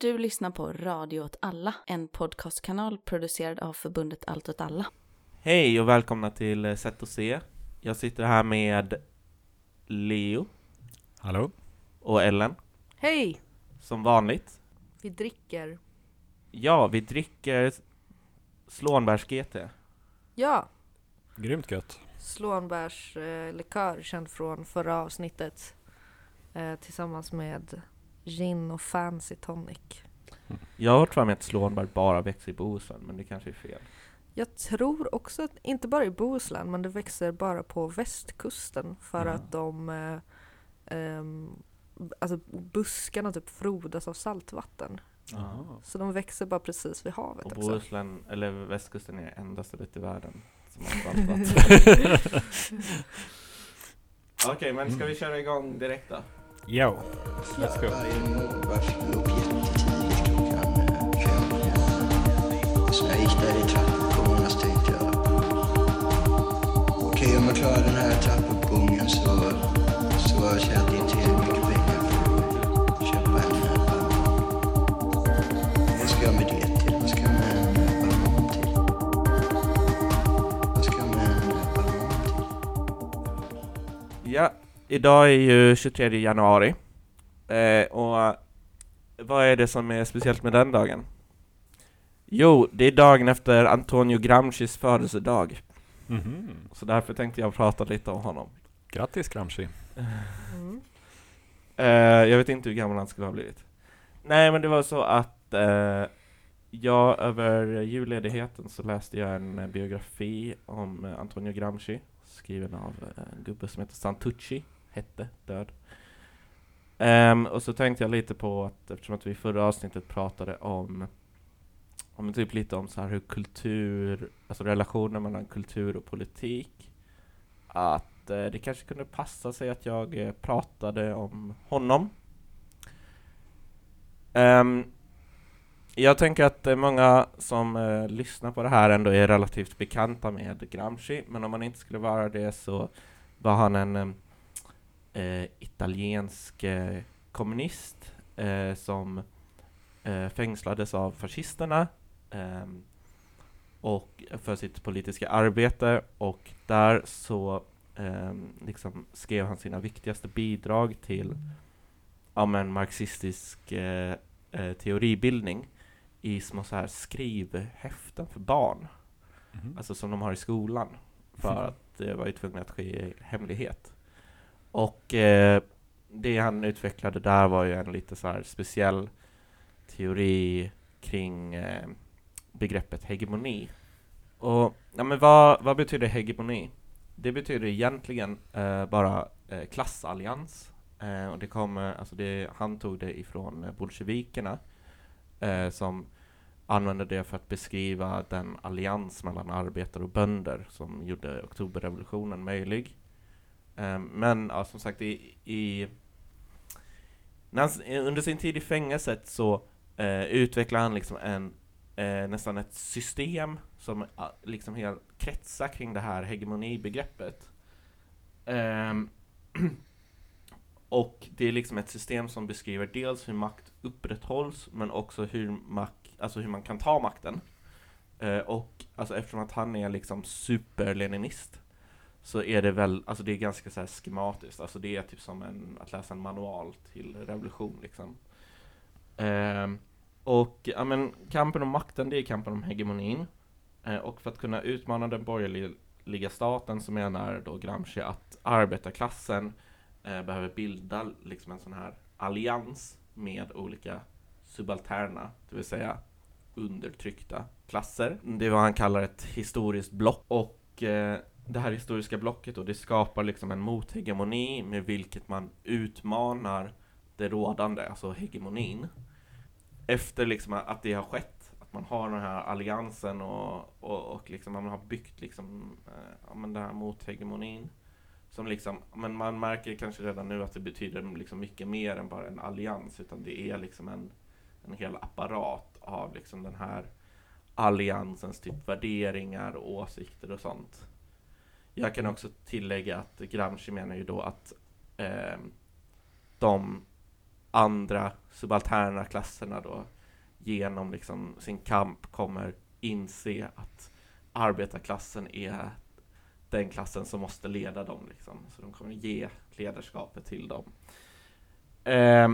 Du lyssnar på Radio åt alla, en podcastkanal producerad av förbundet Allt åt alla. Hej och välkomna till eh, Sätt och se. Jag sitter här med Leo Hallå? och Ellen, Hej! som vanligt. Vi dricker. Ja, vi dricker Slånbärs GT. Ja, Grymt gött. slånbärslikör eh, känd från förra avsnittet. Eh, tillsammans med gin och fancy tonic. Jag har hört för mig att Slånbär bara växer i Bohuslän, men det kanske är fel. Jag tror också att, inte bara i Bohuslän, men det växer bara på västkusten för Ja. att de eh, ehm, Alltså buskarna typ frodas av saltvatten. Så de växer bara precis vid havet Och också. Bohuslän, eller västkusten, är enda stället i världen som har saltvatten. Okej, men ska vi köra igång direkt då? Jo, let's go. Jag gick där i trappuppgången och så tänkte jag okej om jag klarar den här trappuppgången så, så tjänar jag till mycket pengar för att köpa en. Vad ska jag med det till? Vad ska jag med en ballong till? Vad ska jag med en ballong till? Ja, idag är ju 23 januari. Eh, och vad är det som är speciellt med den dagen? Jo, det är dagen efter Antonio Gramscis födelsedag. Mhm. Så därför tänkte jag prata lite om honom. Grattis Gramsci. Mm. Eh, jag vet inte hur gammal han skulle ha blivit. Nej, men det var så att eh, jag över julledigheten så läste jag en eh, biografi om eh, Antonio Gramsci, skriven av eh, en gubbe som heter Santucci, hette död. Um, och så tänkte jag lite på att eftersom att vi i förra avsnittet pratade om om typ lite om så här hur kultur, alltså relationen mellan kultur och politik, att uh, det kanske kunde passa sig att jag uh, pratade om honom. Um, jag tänker att uh, många som lyssnar på det här ändå är relativt bekanta med Gramsci, men om man inte skulle vara det så var han en em, eh, italiensk eh, kommunist eh, som eh, fängslades av fascisterna ehm, och för sitt politiska arbete och där så ehm, liksom skrev han sina viktigaste bidrag till ja, men marxistisk teoribildning i små så här skrivhäften för barn, Mhm. alltså som de har i skolan, för att det var ju tvungen att ske i hemlighet. Och eh, det han utvecklade där var ju en lite så här speciell teori kring eh, begreppet hegemoni. Och ja, men vad, vad betyder hegemoni? Det betyder egentligen eh, bara eh, klassallians. Eh, och det kommer, alltså det, han tog det ifrån bolsjevikerna eh, som använde det för att beskriva den allians mellan arbetare och bönder som gjorde oktoberrevolutionen möjlig. Ehm, men ja, som sagt, i, i han, under sin tid i fängelset så eh, utvecklar han liksom en, eh, nästan ett system som liksom helt kretsar kring det här hegemonibegreppet. Ehm, och det är liksom ett system som beskriver dels hur makt upprätthålls men också hur, mak- alltså hur man kan ta makten. Eh, och alltså eftersom att han är liksom superleninist så är det väl, alltså det är ganska så här schematiskt, alltså det är typ som en, att läsa en manual till revolution liksom. Eh, och ja, men kampen om makten, det är kampen om hegemonin. Eh, och för att kunna utmana den borgerliga staten så menar då Gramsci att arbetarklassen eh, behöver bilda liksom en sån här allians med olika subalterna, det vill säga undertryckta klasser. Det är vad han kallar ett historiskt block. Och eh, det här historiska blocket och det skapar liksom en mothegemoni med vilket man utmanar det rådande, alltså hegemonin. Efter liksom att det har skett, att man har den här alliansen och, och, och liksom man har byggt liksom, eh, ja, men den här mothegemonin. Som liksom, men man märker kanske redan nu att det betyder liksom mycket mer än bara en allians, utan det är liksom en, en hel apparat av liksom den här alliansens typ värderingar och åsikter och sånt. Jag kan också tillägga att Gramsci menar ju då att eh, de andra subalterna klasserna då genom liksom sin kamp kommer inse att arbetarklassen är den klassen som måste leda dem liksom. Så de kommer ge ledarskapet till dem. Eh,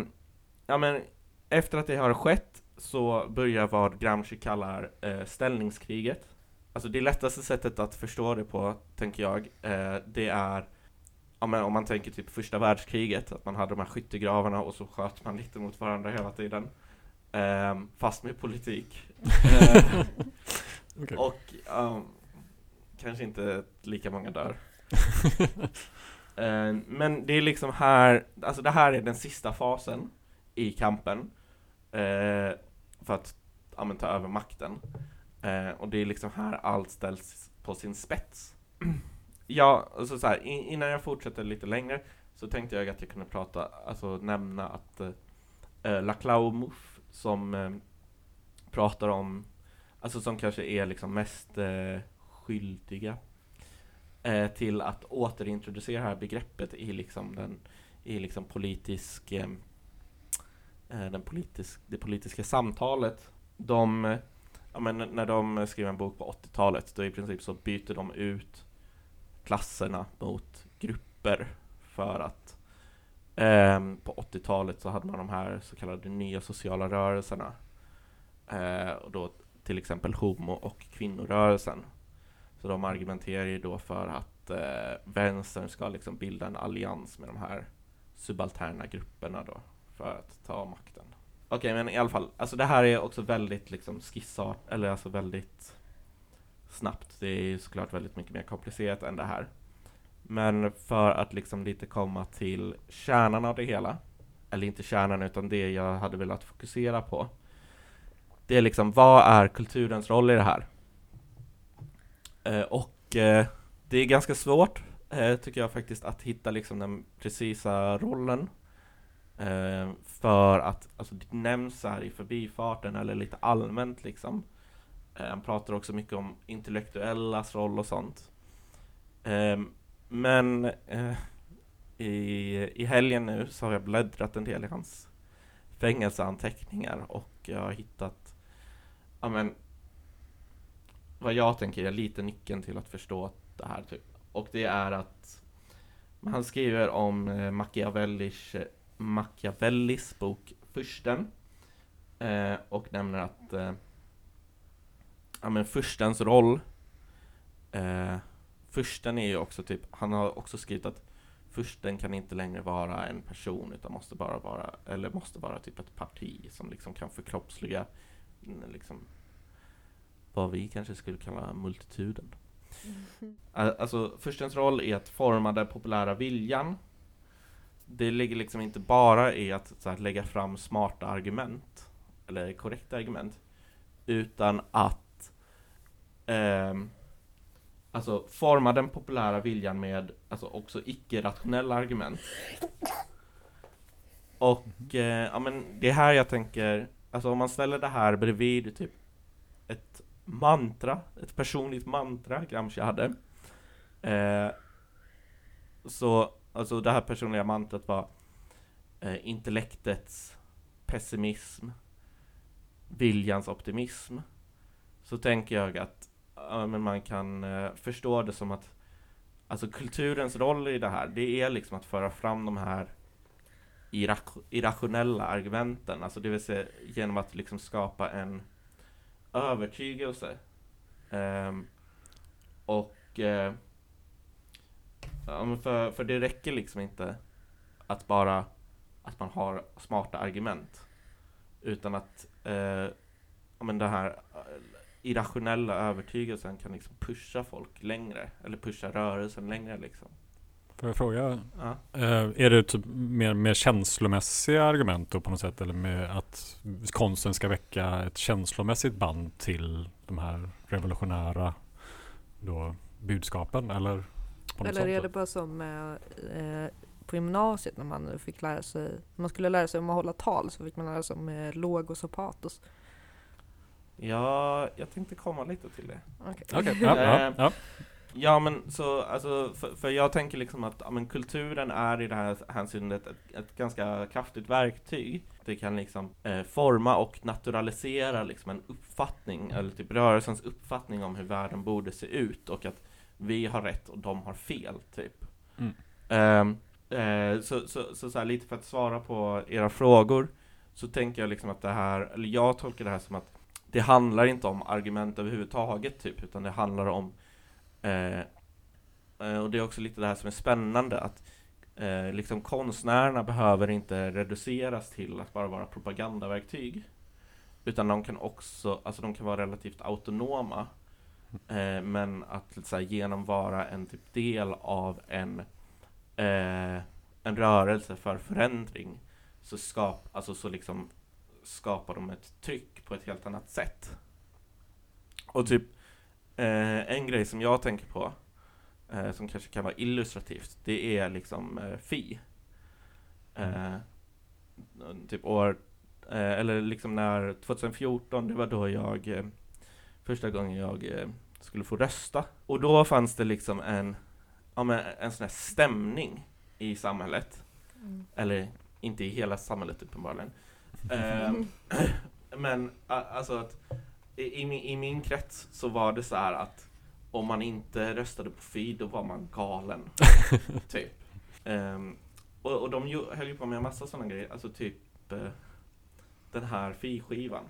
ja men efter att det har skett så börjar vad Gramsci kallar eh, ställningskriget. Alltså det lättaste sättet att förstå det på, tänker jag, eh, det är ja, men om man tänker typ första världskriget, att man hade de här skyttegravarna och så sköt man lite mot varandra hela tiden. Eh, fast med politik. Okej. och um, kanske inte lika många dör. Eh, men det är liksom här, alltså det här är den sista fasen i kampen eh, för att ja, men, ta över makten. Eh, och det är liksom här allt ställs på sin spets. ja, alltså så här, in, innan jag fortsätter lite längre så tänkte jag att jag kunde prata, alltså nämna att eh, eh Laclau Mouffe som eh, pratar om, alltså som kanske är liksom mest eh, skyldiga eh, till att återintroducera det här begreppet i liksom den i liksom politisk eh, eh den politisk, det politiska samtalet. De, eh, ja, men när de skrev en bok på 80-talet, då i princip så byter de ut klasserna mot grupper för att eh, på 80-talet så hade man de här så kallade nya sociala rörelserna. Eh, och då till exempel homo och kvinnorörelsen. Så de argumenterar ju då för att eh, vänstern ska liksom bilda en allians med de här subalterna grupperna då för att ta makten. Okej, men i alla fall, alltså det här är också väldigt liksom skissart, eller alltså väldigt snabbt. Det är ju såklart väldigt mycket mer komplicerat än det här. Men för att liksom lite komma till kärnan av det hela, eller inte kärnan utan det jag hade velat fokusera på. Det är liksom, vad är kulturens roll i det här? Eh, och eh, det är ganska svårt, eh, tycker jag faktiskt, att hitta liksom den precisa rollen. Eh, för att, alltså det nämns här i förbifarten eller lite allmänt liksom. Eh, han pratar också mycket om intellektuellas roll och sånt. Eh, men eh, i, i helgen nu så har jag bläddrat en del i hans fängelseanteckningar och jag har hittat, ja men, vad jag tänker är lite nyckeln till att förstå det här typ. Och det är att han skriver om eh, Machiavellis, eh, Machiavellis bok Fursten eh, och nämner att eh, ja, men furstens roll eh, Fursten är ju också typ, han har också skrivit att Fursten kan inte längre vara en person utan måste bara vara, eller måste vara typ ett parti som liksom kan förkroppsliga mm, liksom vad vi kanske skulle kalla multituden. Al- Alltså, förstens roll är att forma den populära viljan. Det ligger liksom inte bara i att, så här, lägga fram smarta argument, eller korrekta argument, utan att eh, alltså, forma den populära viljan med alltså, också icke-rationella argument. Och eh, ja, men det är här jag tänker, alltså om man ställer det här bredvid typ ett mantra, ett personligt mantra Gramsci hade. Eh, så, alltså det här personliga mantrat var eh, intellektets pessimism, viljans optimism. Så tänker jag att ja, men man kan eh, förstå det som att Alltså kulturens roll i det här, det är liksom att föra fram de här irrationella argumenten, alltså det vill säga genom att liksom skapa en övertygelse. Ehm, och eh, ja, men för, för det räcker liksom inte att bara att man har smarta argument. Utan att eh, ja, men det här eh, irrationella övertygelsen kan liksom pusha folk längre. Eller pusha rörelsen längre liksom. Får jag fråga, Ja. eh, är det typ mer, mer känslomässiga argument då på något sätt? Eller med att konsten ska väcka ett känslomässigt band till de här revolutionära då, budskapen? Eller Eller är det bara som eh, på gymnasiet när man fick lära sig, när man skulle lära sig om att hålla tal så fick man lära sig om eh, logos och patos. ja, jag tänkte komma lite till det. Okej. Okej, ja, ja, Eh, ja. Ja men så, alltså, för, för jag tänker liksom att ja, men kulturen är i det här hänseendet ett, ett ganska kraftigt verktyg. Det kan liksom eh, forma och naturalisera liksom en uppfattning, eller typ rörelsens uppfattning om hur världen borde se ut och att vi har rätt och de har fel, typ. Mm. Ehm, eh, så, så, så, så här, lite för att svara på era frågor, så tänker jag liksom att det här, eller jag tolkar det här som att det handlar inte om argument överhuvudtaget, typ, utan det handlar om eh, och det är också lite det här som är spännande, att liksom konstnärerna behöver inte reduceras till att bara vara propagandaverktyg. Utan de kan också, alltså de kan vara relativt autonoma. Eh, men att så här, genom vara en typ del av en, eh, en rörelse för förändring så, skap, alltså, så liksom skapar de ett tryck på ett helt annat sätt. Och typ Eh, en grej som jag tänker på, eh, som kanske kan vara illustrativt, det är liksom eh, Fi. Eh, typ år, eh, eller liksom när 2014, det var då jag, eh, första gången jag skulle få rösta. Och då fanns det liksom en, ja men en sån här stämning i samhället. Mm. Eller inte i hela samhället uppenbarligen. Mm. men alltså att i, i, min, i min krets så var det så här att om man inte röstade på Fi, då var man galen. typ. Um, och, och de ju, höll ju på med en massa sådana grejer, alltså typ uh, den här Fi-skivan.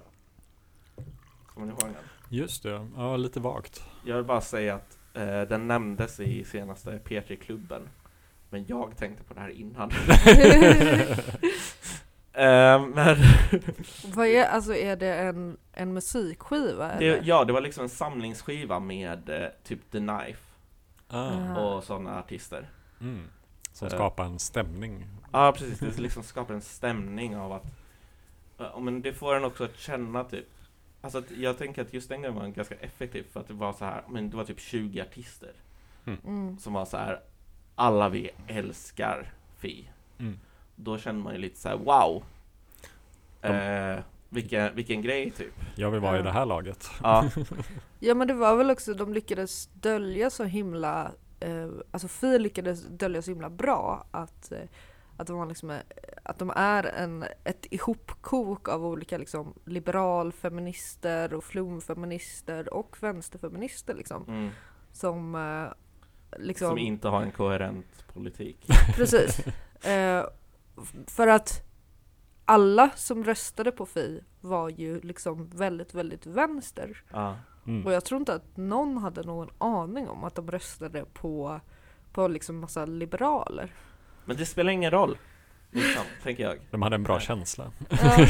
Kommer ni ihåg den? Just det, ja lite vagt. Jag vill bara säga att uh, den nämndes i senaste P3-klubben. Men jag tänkte på det här innan. Uh, men Vad är, alltså är det en, en musikskiva? Det, ja, det var liksom en samlingsskiva med uh, typ The Knife ah. och sådana artister. Mm. Som uh, skapar en stämning. Ja, precis. Det liksom skapar en stämning av att uh, men det får en också att känna typ Alltså att jag tänker att just den gången var ganska effektiv för att det var så här, men det var typ 20 artister mm. mm. Som var så här Alla vi älskar Fi mm då känner man ju lite så här: wow! Eh, vilken, vilken grej typ. Jag vill vara i det här laget. Ja. ja men det var väl också, de lyckades dölja så himla, eh, alltså Fi lyckades dölja så himla bra att eh, att de, liksom är, att de är en, ett ihopkok av olika liksom, liberalfeminister och flumfeminister och vänsterfeminister liksom. Mm. Som, eh, liksom, som inte har en koherent politik. Precis. Eh, för att alla som röstade på Fi var ju liksom väldigt, väldigt vänster. Ah. Mm. Och jag tror inte att någon hade någon aning om att de röstade på, på liksom massa liberaler. Men det spelar ingen roll, liksom, tänker jag. De hade en bra känsla. Ja.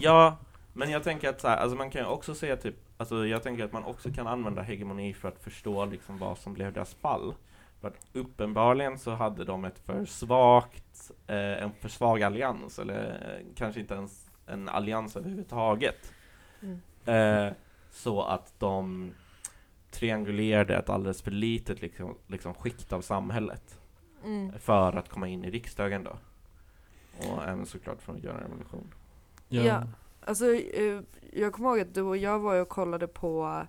ja, men jag tänker att så här, alltså man kan ju också säga typ, alltså jag tänker att man också kan använda hegemoni för att förstå liksom vad som blev deras fall. För att uppenbarligen så hade de ett för svagt, eh, en för svag allians, eller eh, kanske inte ens en allians överhuvudtaget. Mm. Eh, så att de triangulerade ett alldeles för litet liksom, liksom skikt av samhället mm. för att komma in i riksdagen då. Och även såklart för att göra revolution. Ja, ja alltså eh, jag kommer ihåg att du och jag var och kollade på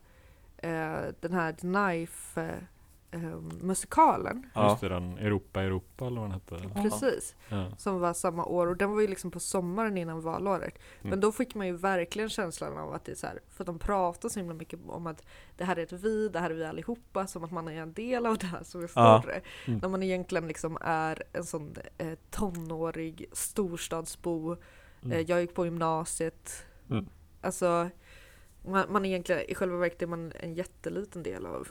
eh, den här Knife eh, musikalen. Ja. Just det, den Europa Europa eller vad den hette. Precis. Ja. Som var samma år och den var ju liksom på sommaren innan valåret. Mm. Men då fick man ju verkligen känslan av att det är så här, för att de pratar så himla mycket om att det här är ett vi, det här är vi allihopa, som att man är en del av det här som är större. Ja. Mm. När man egentligen liksom är en sån eh, tonårig storstadsbo. Mm. Eh, jag gick på gymnasiet. Mm. Alltså, man, man egentligen, i själva verket är man en jätteliten del av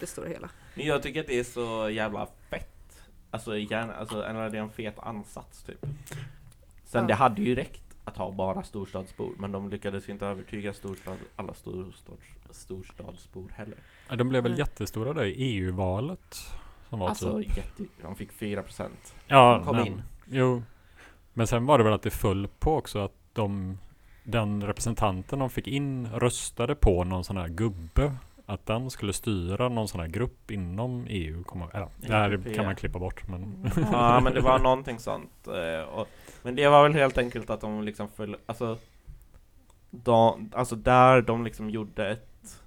det stora hela. Men jag tycker att det är så jävla fett. Alltså, gärna, alltså en, det är en fet ansats typ. Sen ja. det hade ju räckt att ha bara storstadsbor, men de lyckades inte övertyga storstad, alla storstads, storstadsbor heller. Ja, de blev väl mm. jättestora där i EU-valet? Som var alltså, typ. jätte, de fick 4 procent. Ja, de kom men, in. Jo. Men sen var det väl att det föll på också att de den representanten de fick in röstade på någon sån här gubbe att den skulle styra någon sån här grupp inom EU. Kommer, det här kan man klippa bort. Men ja, men det var någonting sånt. Eh, och, men det var väl helt enkelt att de liksom föll, alltså, de, alltså där de liksom gjorde ett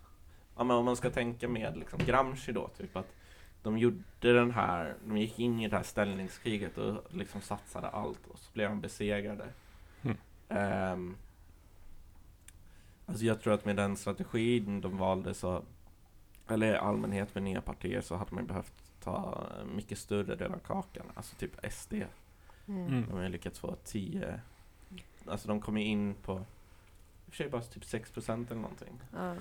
ja, men om man ska tänka med liksom Gramsci då, typ att de gjorde den här, de gick in i det här ställningskriget och liksom satsade allt och så blev de besegrade. Mm. Ehm, alltså jag tror att med den strategin de valde så, eller i allmänhet med nya partier så hade man behövt ta mycket större del av kakan, alltså typ SD. Mm. Mm. De har ju lyckats få 10, alltså de kom ju in på, i och för sig bara typ 6% eller någonting. Ja.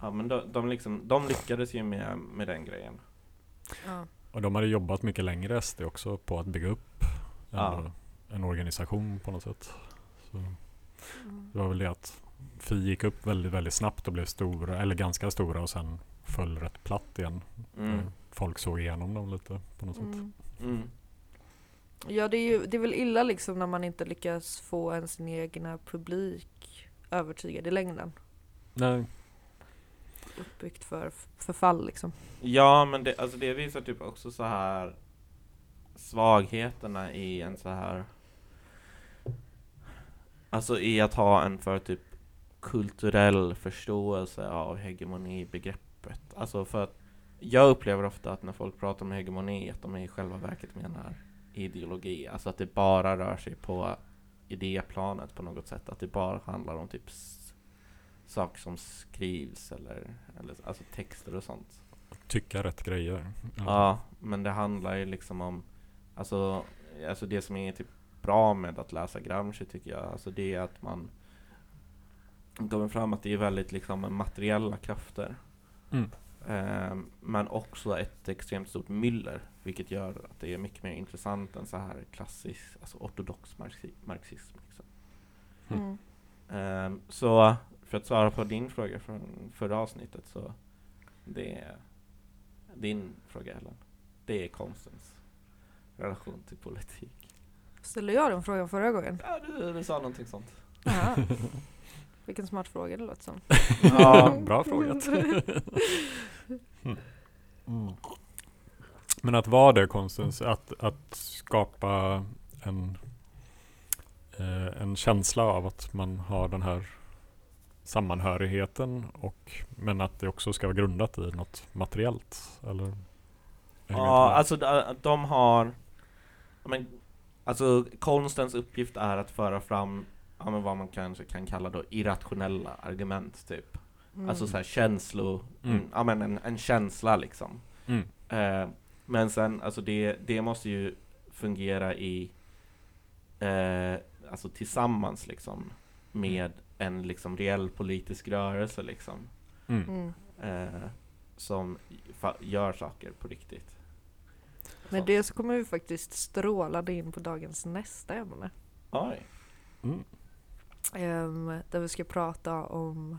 Ja men de, de, liksom, de lyckades ju med, med den grejen. Ja. Och de hade jobbat mycket längre SD också på att bygga upp en, en organisation på något sätt. Så Mm. det var väl det att Fi gick upp väldigt, väldigt snabbt och blev stora, eller ganska stora och sen föll rätt platt igen. Mm. Folk såg igenom dem lite på något sätt. Mm. Mm. Ja det är ju det är väl illa liksom när man inte lyckas få en sin egna publik övertygad i längden. Nej, Uppbyggt för förfall liksom. Ja men det, alltså det visar typ också så här svagheterna i en så här Alltså i att ha en för typ kulturell förståelse av hegemonibegreppet. Alltså för att jag upplever ofta att när folk pratar om hegemoni att de i själva verket menar ideologi. Alltså att det bara rör sig på idéplanet på något sätt. Att det bara handlar om typ saker som skrivs eller, eller alltså texter och sånt. tycka rätt grejer. Ja, men det handlar ju liksom om Alltså, alltså det som är typ bra med att läsa Gramsci tycker jag, alltså det är att man kommer fram att det är väldigt liksom materiella krafter. Mm. Ehm, men också ett extremt stort myller, vilket gör att det är mycket mer intressant än så här klassisk, alltså ortodox marxi- marxism. Liksom. Mm. Ehm, så för att svara på din fråga från förra avsnittet så det är din fråga Ellen. Det är konstens relation till politik. Ställde jag den frågan förra gången? Ja, du, du sa någonting sånt. Vilken smart fråga det låter som. Ja, Bra frågat. Mm. Men att vara det konstens, att, att skapa en, eh, en känsla av att man har den här sammanhörigheten och men att det också ska vara grundat i något materiellt eller? Ja alltså de, de har men, Alltså konstens uppgift är att föra fram ja, men vad man kanske kan kalla då irrationella argument typ. Mm. Alltså så här känslo, Mm. ja men en, en känsla liksom. Mm. Eh, men sen, alltså det, det måste ju fungera i, eh, alltså tillsammans liksom, med en liksom reell politisk rörelse liksom, Mm. Mm. eh, som gör saker på riktigt. Med det så kommer vi faktiskt strålande in på dagens nästa ämne. Oj. Mm. Ehm, där vi ska prata om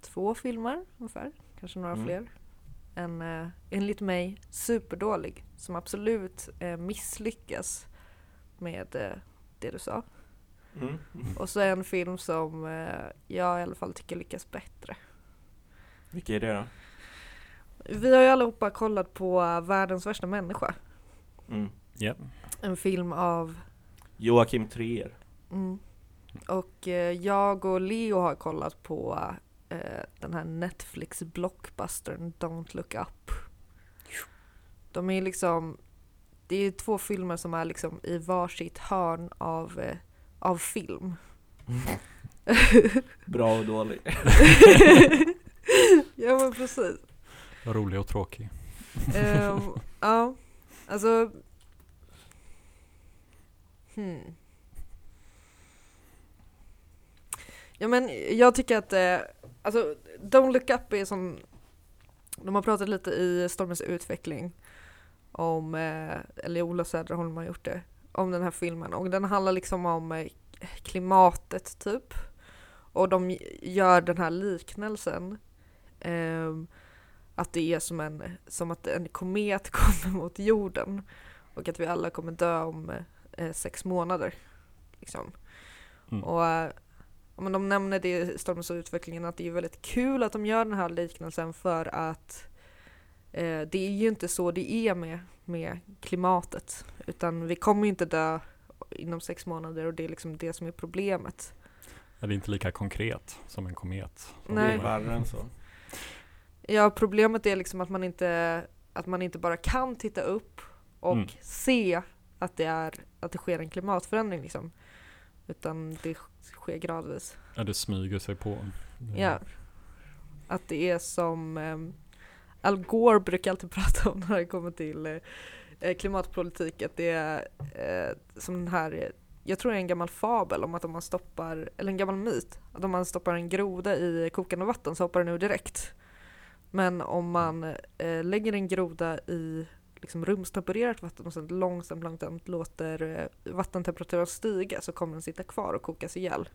två filmer ungefär, kanske några Mm. fler. En eh, enligt mig superdålig som absolut eh, misslyckas med eh, det du sa. Mm. Och så en film som jag i alla fall tycker lyckas bättre. Vilka är det då? Vi har ju allihopa kollat på Världens värsta människa. Mm. Ja. En film av Joakim Trier. Mm. Och eh, jag och Leo har kollat på eh, den här Netflix blockbustern Don't Look Up. De är liksom, det är två filmer som är liksom i varsitt hörn av, eh, av film. Bra och dålig. ja men precis. Rolig och tråkig. Ehm, ja, alltså. Hmm. Ja men jag tycker att, eh, alltså Don't Look Up är som, de har pratat lite i Stormens utveckling om, eh, eller Ola Söderholm har gjort det, om den här filmen och den handlar liksom om eh, klimatet typ. Och de gör den här liknelsen. ehm, att det är som, en, som att en komet kommer mot jorden och att vi alla kommer dö om eh, sex månader. Liksom. Mm. Och eh, men de nämner det i Stormens och utvecklingen att det är väldigt kul att de gör den här liknelsen för att eh, det är ju inte så det är med, med klimatet utan vi kommer ju inte dö inom sex månader och det är liksom det som är problemet. är det inte lika konkret som en komet. som Nej. Det är värre än så. Ja, problemet är liksom att man inte, att man inte bara kan titta upp och Mm. se att det, är, att det sker en klimatförändring liksom. Utan det sker gradvis. Ja, det smyger sig på. Ja. Att det är som ehm, Al Gore brukar alltid prata om när det kommer till eh, klimatpolitik, att det är eh, som den här, jag tror det är en gammal fabel om att om man stoppar, eller en gammal myt, att om man stoppar en groda i kokande vatten så hoppar den ur direkt. Men om man eh, lägger en groda i liksom rumstempererat vatten och sen långsamt, långsamt låter eh, vattentemperaturen stiga så kommer den sitta kvar och kokas ihjäl.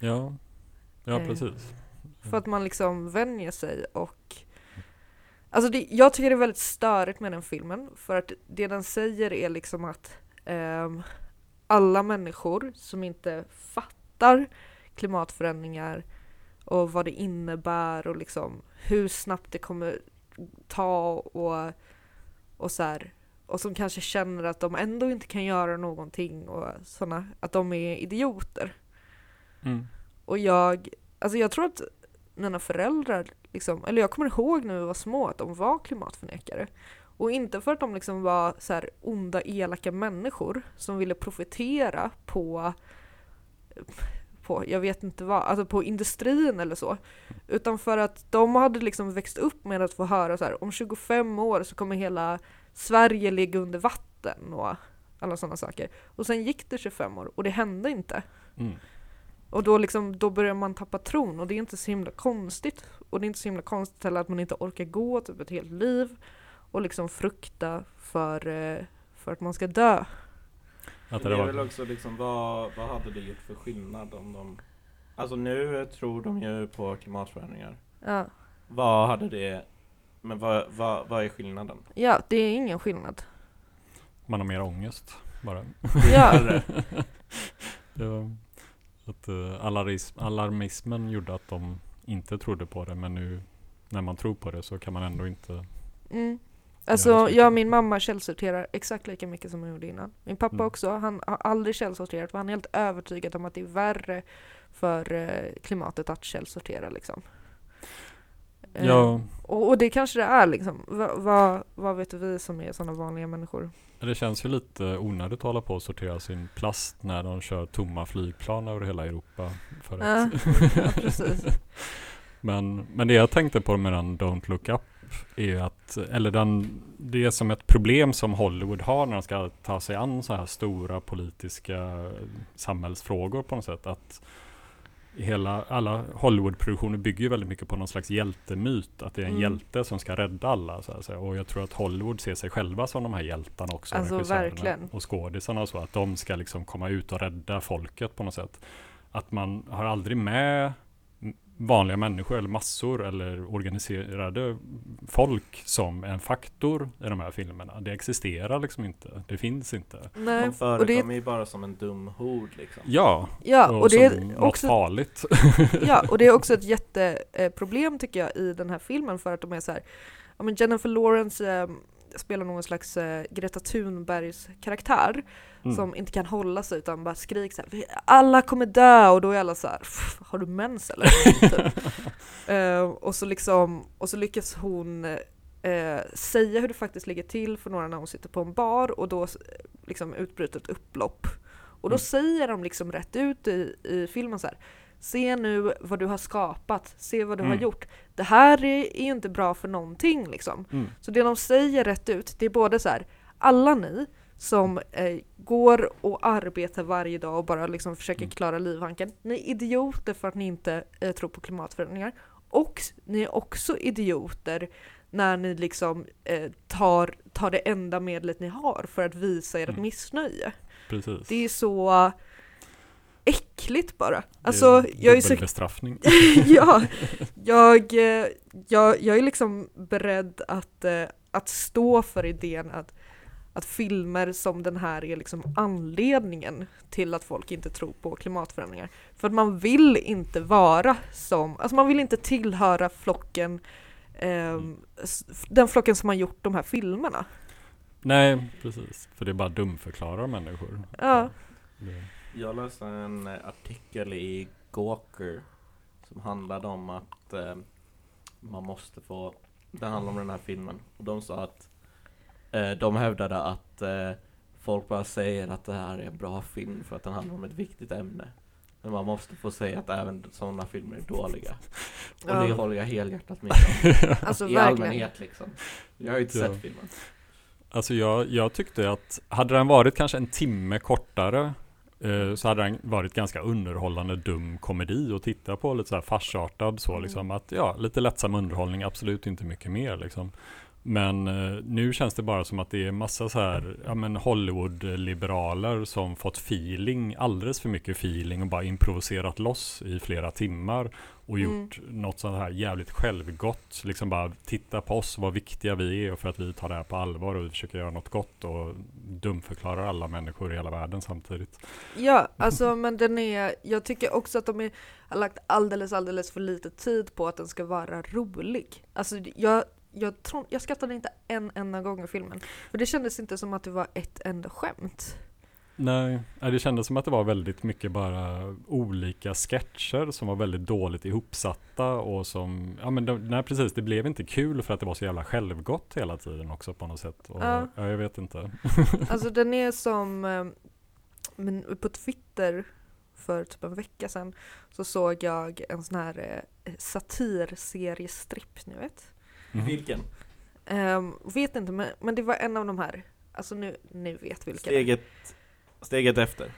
Ja, ja Eh, precis. För att man liksom vänjer sig och Alltså det, jag tycker det är väldigt störigt med den filmen för att det den säger är liksom att ehm, alla människor som inte fattar klimatförändringar och vad det innebär och liksom hur snabbt det kommer ta och, och så här, och som kanske känner att de ändå inte kan göra någonting och sådana, att de är idioter. Mm. Och jag, alltså jag tror att mina föräldrar, liksom, eller jag kommer ihåg när vi var små att de var klimatförnekare. Och inte för att de liksom var så här onda, elaka människor som ville profitera på, på, jag vet inte vad, alltså på industrin eller så. Utan för att de hade liksom växt upp med att få höra så här, om 25 år så kommer hela Sverige ligga under vatten och alla sådana saker. Och sen gick det 25 år och det hände inte. Mm. Och då, liksom, då börjar man tappa tron och det är inte så himla konstigt. Och det är inte så himla konstigt heller att man inte orkar gå typ ett helt liv och liksom frukta för, eh, för att man ska dö. Att det det är väl var, också liksom, vad, vad hade det gjort för skillnad om de... Alltså nu tror de ju på klimatförändringar. Ja, Vad hade det... Men vad, vad, vad är skillnaden? ja det är ingen skillnad. man har mer ångest bara. Ja, Ja, att, eh, alarmism, alarmismen gjorde att de inte trodde på det men nu när man tror på det så kan man ändå inte mm. Alltså jag och min mamma källsorterar exakt lika mycket som hon gjorde innan. Min pappa Mm. också, han har aldrig källsorterat för han är helt övertygad om att det är värre för eh, klimatet att källsortera liksom. Eh, Ja, Och, och det kanske det är liksom. Va, va, vad vet vi som är sådana vanliga människor? det känns ju lite onödigt att hålla på och sortera sin plast när de kör tomma flygplan över hela Europa. För Ja, ja, precis. Men, men det jag tänkte på med den Don't Look Up är att, eller den, det är som ett problem som Hollywood har när de ska ta sig an så här stora politiska samhällsfrågor på något sätt. Att hela, alla Hollywoodproduktioner bygger ju väldigt mycket på någon slags hjältemyt. Att det är en Mm. hjälte som ska rädda alla. Så säga. Och jag tror att Hollywood ser sig själva som de här hjältarna också. Alltså, verkligen. Och skådisarna och så. Att de ska liksom komma ut och rädda folket på något sätt. Att man har aldrig med vanliga människor eller massor eller organiserade folk som en faktor i de här filmerna. Det existerar liksom inte. Det finns inte. Nej, De och det, förekommer ju bara som en dum hord liksom. Ja, ja, och det som är också farligt. Ja, och det är också ett jätteproblem tycker jag i den här filmen för att de är så här, ja men Jennifer Lawrence eh, spelar någon slags eh, Greta Thunbergs karaktär Mm. som inte kan hålla sig utan bara skriker så här, "Vi- alla kommer dö och då är alla så här, "Pff, har du mens eller? typ. Eh, och, så liksom, och så lyckas hon eh, säga hur det faktiskt ligger till för några när hon sitter på en bar och då liksom utbryter ett upplopp. Och då Mm. säger de liksom rätt ut i, i filmen så här. Se nu vad du har skapat, se vad du har Mm. gjort. Det här är, är inte bra för någonting liksom. Mm. Så det de säger rätt ut, det är både så här, alla ni som eh, går och arbetar varje dag och bara liksom försöker Mm. klara livhanken, ni är idioter för att ni inte eh, tror på klimatförändringar. Och ni är också idioter när ni liksom eh, tar, tar det enda medlet ni har för att visa ert Mm. missnöje. Precis. Det är så äckligt bara. Alltså, jag är så dubbelbestraffning. ja, jag, eh, jag, jag är liksom beredd att, eh, att stå för idén att, att filmer som den här är liksom anledningen till att folk inte tror på klimatförändringar. För att man vill inte vara som, alltså man vill inte tillhöra flocken, s- den flocken som har gjort de här filmerna. Nej, precis. För det är bara dumförklarar människor. Ja. Jag läste en eh, artikel i Gawker som handlade om att eh, man måste få, det handlar om den här filmen, och de sa att eh, de hävdade att eh, folk bara säger att det här är en bra film för att den handlar om ett viktigt ämne. Men man måste få säga att även sådana filmer är dåliga. Och Ja. det håller jag helhjärtat med om. Alltså I verkligen. allmänhet liksom. Jag har ju inte Ja. sett filmen. Alltså jag, jag tyckte att hade den varit kanske en timme kortare eh, så hade den varit ganska underhållande dum komedi att titta på, lite så här farsartad så Mm. liksom att ja, lite lättsam underhållning, absolut inte mycket mer liksom. Men eh, nu känns det bara som att det är massa så här, ja men Hollywood-liberaler som fått feeling, alldeles för mycket feeling och bara improviserat loss i flera timmar och Mm. gjort något sånt här jävligt självgott. Liksom bara titta på oss, vad viktiga vi är och för att vi tar det här på allvar och vi försöker göra något gott och dumförklarar alla människor i hela världen samtidigt. Ja, alltså men den är, jag tycker också att de är, har lagt alldeles, alldeles för lite tid på att den ska vara rolig. Alltså jag, jag, tror, jag skrattade inte en enda gång i filmen. För det kändes inte som att det var ett enda skämt. Nej, det kändes som att det var väldigt mycket bara olika sketcher som var väldigt dåligt ihopsatta och som, ja men de, nej precis, det blev inte kul för att det var så jävla självgott hela tiden också på något sätt. Och, Ja. ja. jag vet inte. Alltså den är som, eh, men på Twitter för typ en vecka sedan så såg jag en sån här eh, satirseriestripp, ni vet. Mhm. Vilken? Ehm, vet inte, men, men det var en av de här, alltså nu, ni vet vilka det är. Steget, steget efter.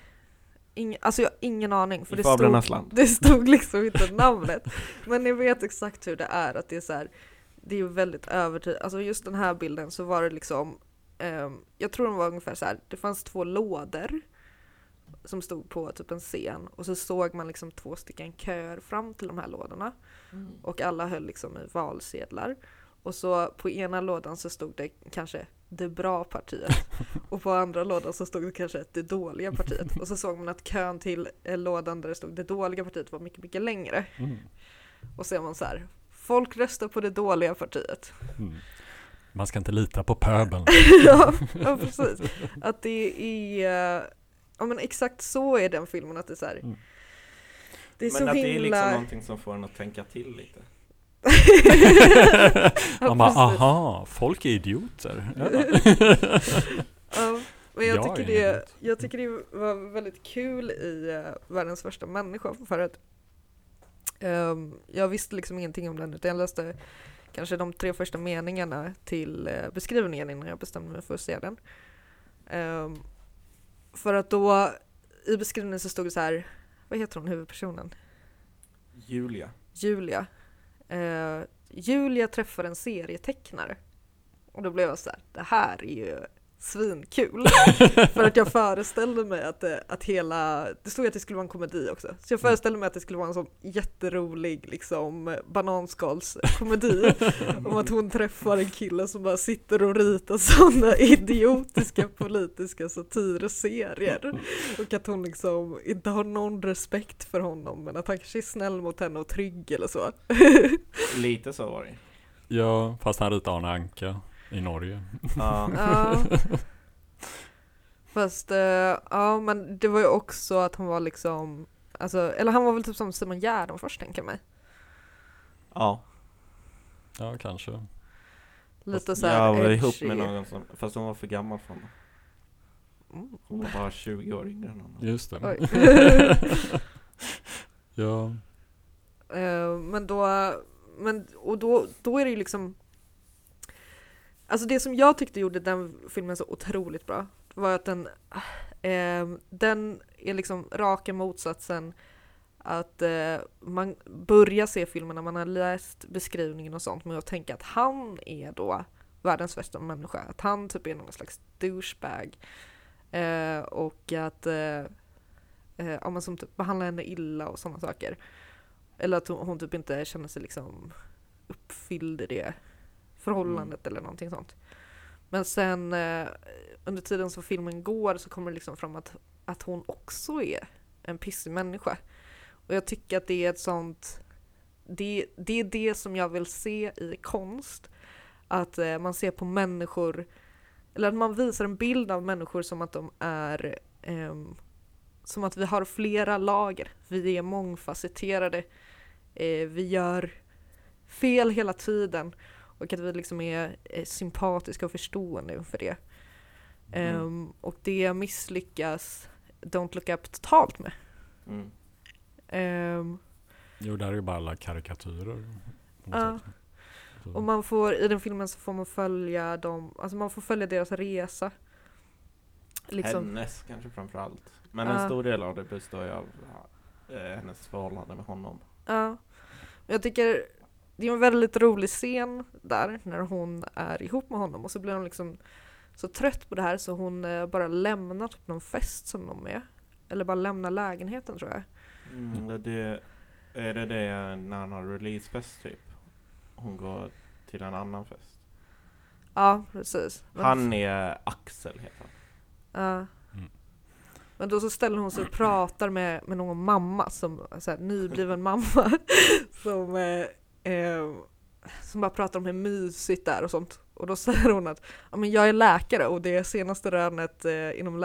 Ing, alltså jag har ingen aning. För I det Fablernas stod, land. det stod liksom inte namnet. Men ni vet exakt hur det är. Att det är så här, det är ju väldigt övertydligt. Alltså just den här bilden så var det liksom, ehm, jag tror den var ungefär så här. det fanns två lådor som stod på typ en scen och så såg man liksom två stycken köer fram till de här lådorna. Och alla höll liksom i valsedlar. Och så på ena lådan så stod det kanske det bra partiet och på andra lådan så stod det kanske det dåliga partiet. Och så såg man att kön till eh, lådan där det stod det dåliga partiet var mycket, mycket längre. Mm. Och så är man så här, folk röstar på det dåliga partiet. Mm. Man ska inte lita på pöbeln. ja, ja, precis. Att det är, ja men exakt så är den filmen, att det är så här. Mm. Det är Men så att himla... det är liksom någonting som får en att tänka till lite. Ja, Man bara, aha, folk är idioter. Ja. Men jag, Jag tycker det, jag tycker det var väldigt kul i uh, Världens första människa för att ehm, jag visste liksom ingenting om den utan jag läste kanske de tre första meningarna till eh, beskrivningen innan jag bestämde mig för att se den. Ehm, för att då i beskrivningen så stod det så här, vad heter hon huvudpersonen? Julia. Julia. Eh, Julia träffar en serietecknare. Och då blev jag så här, det här är ju svinkul. För att jag föreställde mig att, att hela, det stod att det skulle vara en komedi också. Så jag föreställde mig att det skulle vara en sån jätterolig liksom bananskalskomedi. om att hon träffar en kille som bara sitter och ritar sådana idiotiska politiska satirserier. Och att hon liksom inte har någon respekt för honom men att han kanske är snäll mot henne och trygg eller så. Lite så var det. ja, fast han ritar Arne Anka i Norge. Ja. Ja. Fast eh, ja men det var ju också att han var liksom Alltså, eller han var väl typ som Simon Gärdenfors tänker jag mig. ja. Ja, kanske. Lite Fast såhär Jag var edgy. ihop med någon som, fast hon var för gammal för honom. Mm. Hon var bara 20 år yngre än honom. Just det. Ja. Eh, men då, men, och då, då är det ju liksom Alltså det som jag tyckte gjorde den filmen så otroligt bra var att den, eh, den är liksom raka motsatsen att eh, man börjar se filmen när man har läst beskrivningen och sånt med att tänka att han är då världens värsta människa, att han typ är någon slags douchebag eh, och att eh, eh ja, men som typ behandlar henne illa och sådana saker. Eller att hon, hon typ inte känner sig liksom uppfylld i det förhållandet eller någonting sånt. Men sen eh, under tiden som filmen går så kommer det liksom fram att, att hon också är en pissig människa. Och jag tycker att det är ett sånt det, det är det som jag vill se i konst. Att eh, man ser på människor, eller att man visar en bild av människor som att de är ehm, som att vi har flera lager. Vi är mångfacetterade. Eh, vi gör fel hela tiden och att vi liksom är sympatiska och förstående inför det. Mm. Ehm, och det misslyckas Don't Look Up totalt med. Mm. Ehm, Jo, där är ju bara alla karikatyrer. Ja. och man får, i den filmen så får man följa dem, alltså man får följa deras resa. Liksom. Hennes kanske framförallt. Men Ja. en stor del av det består ju av eh, hennes förhållande med honom. Ja. Jag tycker det är en väldigt rolig scen där när hon är ihop med honom och så blir hon liksom så trött på det här så hon eh, bara lämnar typ någon fest som de är. Eller bara lämnar lägenheten tror jag. Mm, det- det, är det det när han har releasefest typ? Hon går till en annan fest. Ja, precis. Men- Han är Axel heter han. Ja. Mm. Men då så ställer hon sig och pratar med, med någon mamma, som så här, nybliven mamma, som, eh, eh, som bara pratar om hur mysigt det är och sånt. Och då säger hon att ja, men jag är läkare och det senaste rönet eh, inom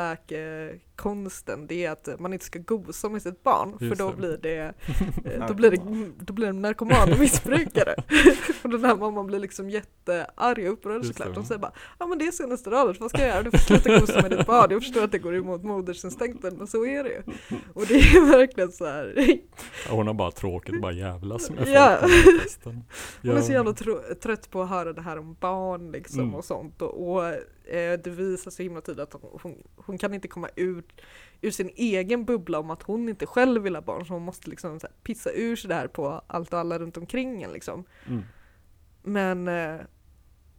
läkekonsten det är att man inte ska gosa med sitt barn för Just då det. blir det, eh, då blir det, då blir det narkoman och missbrukare. och den här mamman blir liksom jättearg och upprörd Just såklart. Hon säger bara ja men det är senaste rönet, vad ska jag göra? Du får sluta gosa med ditt barn. Jag förstår att det går emot modersinstinkten men så är det ju. Och det är verkligen så här. Ja, Hon har bara tråkigt bara jävlas med folk Ja. festen. Hon är så jävla trött på att höra det här om barn liksom Mm. och sånt och, och det visar så himla tydligt att hon, hon, kan inte komma ut ur sin egen bubbla om att hon inte själv vill ha barn så hon måste liksom här pissa ur sig det här på allt och alla runt omkring en liksom. Mm. Men eh,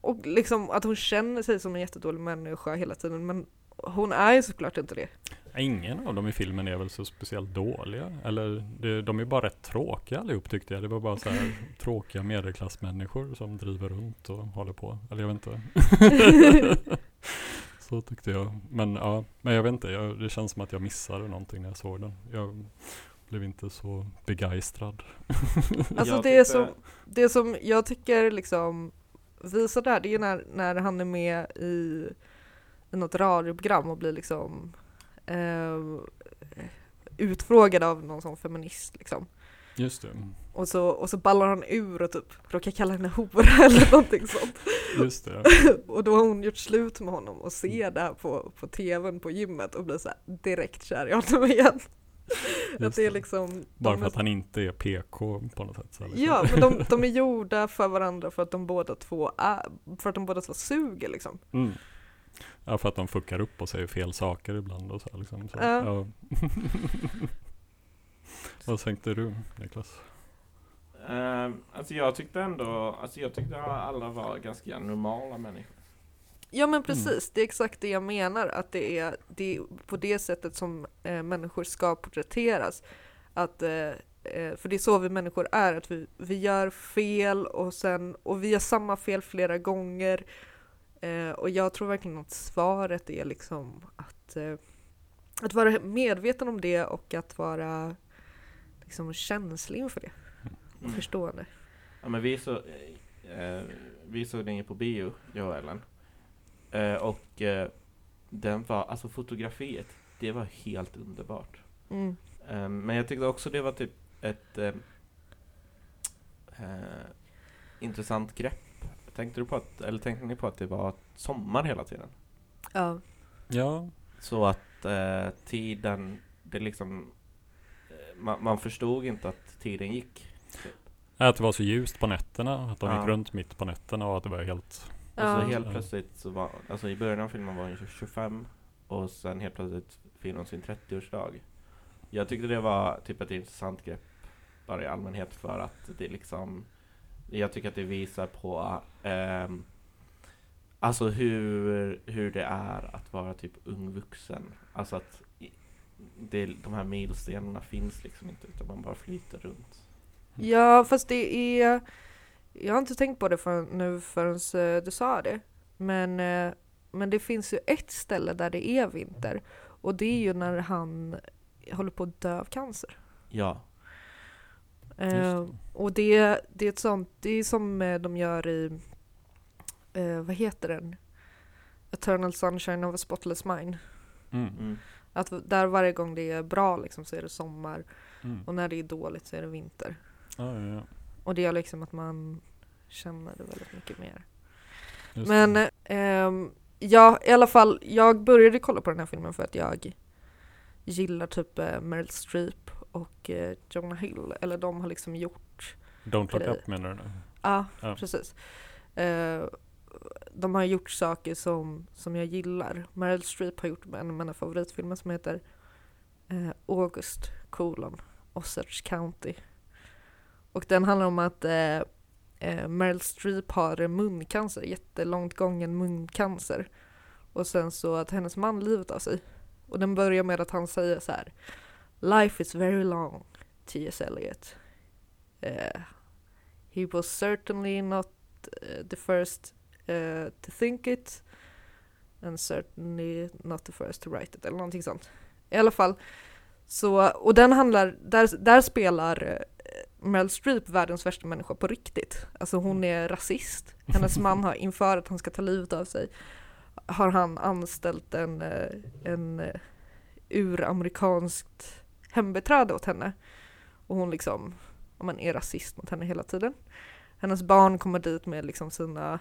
och liksom att hon känner sig som en jättedålig människa hela tiden men hon är ju såklart inte det. Ingen av dem i filmen är väl så speciellt dåliga. Eller det, de är bara rätt tråkiga allihop tyckte jag. Det var bara så här tråkiga medelklassmänniskor som driver runt och håller på. Eller jag vet inte. så tyckte jag. Men ja, men jag vet inte. Jag, det känns som att jag missade någonting när jag såg den. Jag blev inte så begeistrad. Alltså det, är som, det som jag tycker liksom visar det här, det är när, när han är med i, i något radioprogram och blir liksom eh, utfrågad av någon sån feminist liksom. Just det. Och så, och så ballar han ur och typ råkar kalla henne hora eller någonting sånt. Just det. Och då har hon gjort slut med honom och ser det här på, på tvn på gymmet och blir så direkt kär i honom igen. att det är liksom Bara för är- att han inte är PK på något sätt. Så liksom. Ja, men de, de är gjorda för varandra för att de båda två är, för att de båda två suger liksom. Mm. Ja, för att de fuckar upp och säger fel saker ibland och så. Liksom. så Ja. ja. Vad tänkte du Niklas? Ehm, alltså jag tyckte ändå, alltså jag tyckte alla var ganska normala människor. Ja men precis, det är exakt det jag menar, att det är, det är på det sättet som eh, människor ska porträtteras. Att, eh, eh, för det är så vi människor är, att vi, vi gör fel och, sen, och vi gör samma fel flera gånger. Eh, och jag tror verkligen att svaret är liksom att, eh, att vara medveten om det och att vara liksom känslig inför det och Mm. förstående. Ja men vi så, eh, vi såg den ju på bio, jag och Ellen. Eh, och eh, den var, alltså fotografiet, det var helt underbart. Mm. Eh, men jag tyckte också det var typ ett intressant grepp. Tänkte du på att, eller tänkte ni på att det var sommar hela tiden? Ja. Ja, Så att eh, tiden, det liksom, eh, man, man förstod inte att tiden gick. att det var så ljust på nätterna. Att de Ja. gick runt mitt på nätterna och att det var helt... Och så helt plötsligt så var, alltså i början av filmen var hon 25 och sen helt plötsligt firar hon sin 30-årsdag. Jag tyckte det var typ ett intressant grepp bara i allmänhet för att det liksom Jag tycker att det visar på ehm, Alltså hur, hur det är att vara typ ung vuxen. Alltså att det, de här milstenarna finns liksom inte utan man bara flyter runt. Ja, fast det är... Jag har inte tänkt på det för, nu förrän eh, du sa det. Men, eh, men det finns ju ett ställe där det är vinter. Och det är ju när han håller på att dö av cancer. Ja. Eh, och det, det är ett sånt, det är som eh, de gör i, eh, vad heter den? Eternal Sunshine of a Spotless Mind. Mm. Mm. Att där varje gång det är bra liksom, så är det sommar Mm. och när det är dåligt så är det vinter. Ja, ja, ja. Och det gör liksom att man känner det väldigt mycket mer. Just Men det. ehm, ja, i alla fall, jag började kolla på den här filmen för att jag gillar typ eh, Meryl Streep och eh, Jonah Hill. Eller de har liksom gjort, Don't look det- up menar du? nu? ja Ja. precis. Eh, de har gjort saker som, som jag gillar. Meryl Streep har gjort en av mina favoritfilmer som heter eh, August kolon Osage County. Och den handlar om att eh, eh, Meryl Streep har muncancer, jättelångt gången muncancer. Och sen så att hennes man livet av sig. Och den börjar med att han säger så här. Life is very long, T.S. Eliot. Eh, he was certainly not eh, the first eh, to think it and certainly not the first to write it eller någonting sånt. I alla fall så, och den handlar, där, där spelar Meryl Streep världens värsta människa på riktigt. Alltså hon är rasist. Hennes man har inför att han ska ta livet av sig har han anställt en, en eh, hembiträde åt henne. Och hon liksom, ja, men är rasist mot henne hela tiden. Hennes barn kommer dit med liksom sina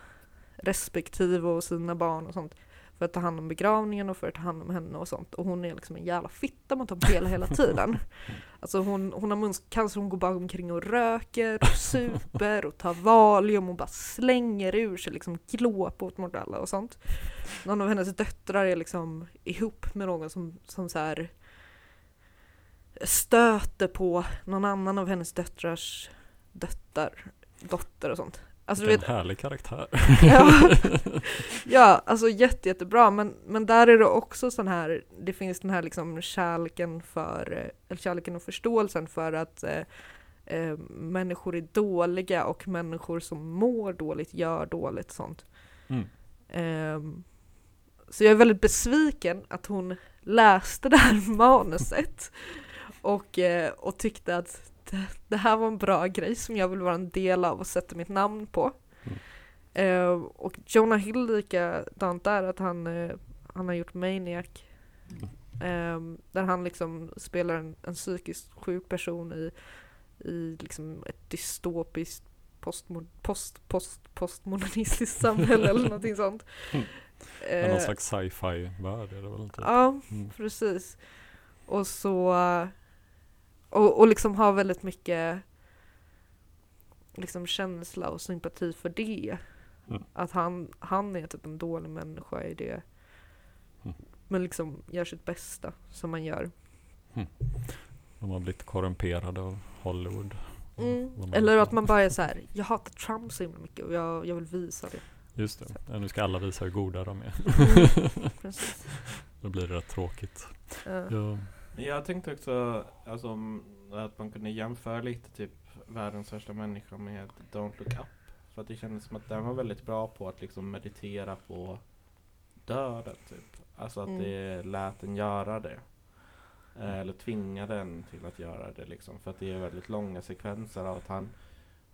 respektive och sina barn och sånt för att ta hand om begravningen och för att ta hand om henne och sånt. Och hon är liksom en jävla fitta mot dem hela, hela tiden. Alltså hon, hon har muncancer, hon går bara omkring och röker och super och tar Valium och bara slänger ur sig liksom glåpor mot alla och sånt. Någon av hennes döttrar är liksom ihop med någon som, som så här stöter på någon annan av hennes döttrars döttrar, dotter och sånt. Alltså du vet, Vilken härlig karaktär. Ja, ja alltså jätte, jättebra men, men där är det också sån här, det finns den här liksom kärleken för, eh, eller kärleken och förståelsen för att eh, eh, människor är dåliga och människor som mår dåligt gör dåligt sånt. Mm. Ehm, så jag är väldigt besviken att hon läste det här manuset och, eh, och tyckte att det, här var en bra grej som jag vill vara en del av och sätta mitt namn på. Mm. Eh, och Jonah Hill likadant där, att han, eh, han har gjort Maniac. Eh, där han liksom spelar en, en psykiskt sjuk person i, i liksom ett dystopiskt postmo- post, post, postmodernistiskt samhälle eller någonting sånt. Mm. Men någon Eh, slags sci-fi-värld är det väl inte? Ja, Mm. precis. Och så... Och, och liksom ha väldigt mycket liksom känsla och sympati för det. Mm. Att han, han är typ en dålig människa i det. Mm. Men liksom gör sitt bästa som man gör. De har blivit korrumperade av Hollywood. Mm. Man- Eller att man bara är så här, jag hatar Trump så himla mycket och jag, jag vill visa det. Just det, Ja, nu ska alla visa hur goda de är. Mm. Då blir det rätt tråkigt. Ja. Ja. Jag tänkte också alltså, att man kunde jämföra lite typ världens värsta människa med Don't Look Up. För att det kändes som att den var väldigt bra på att liksom meditera på döden typ. Alltså att Mm. det lät den göra det. Eh, Eller tvingade den till att göra det liksom. För att det är väldigt långa sekvenser av att han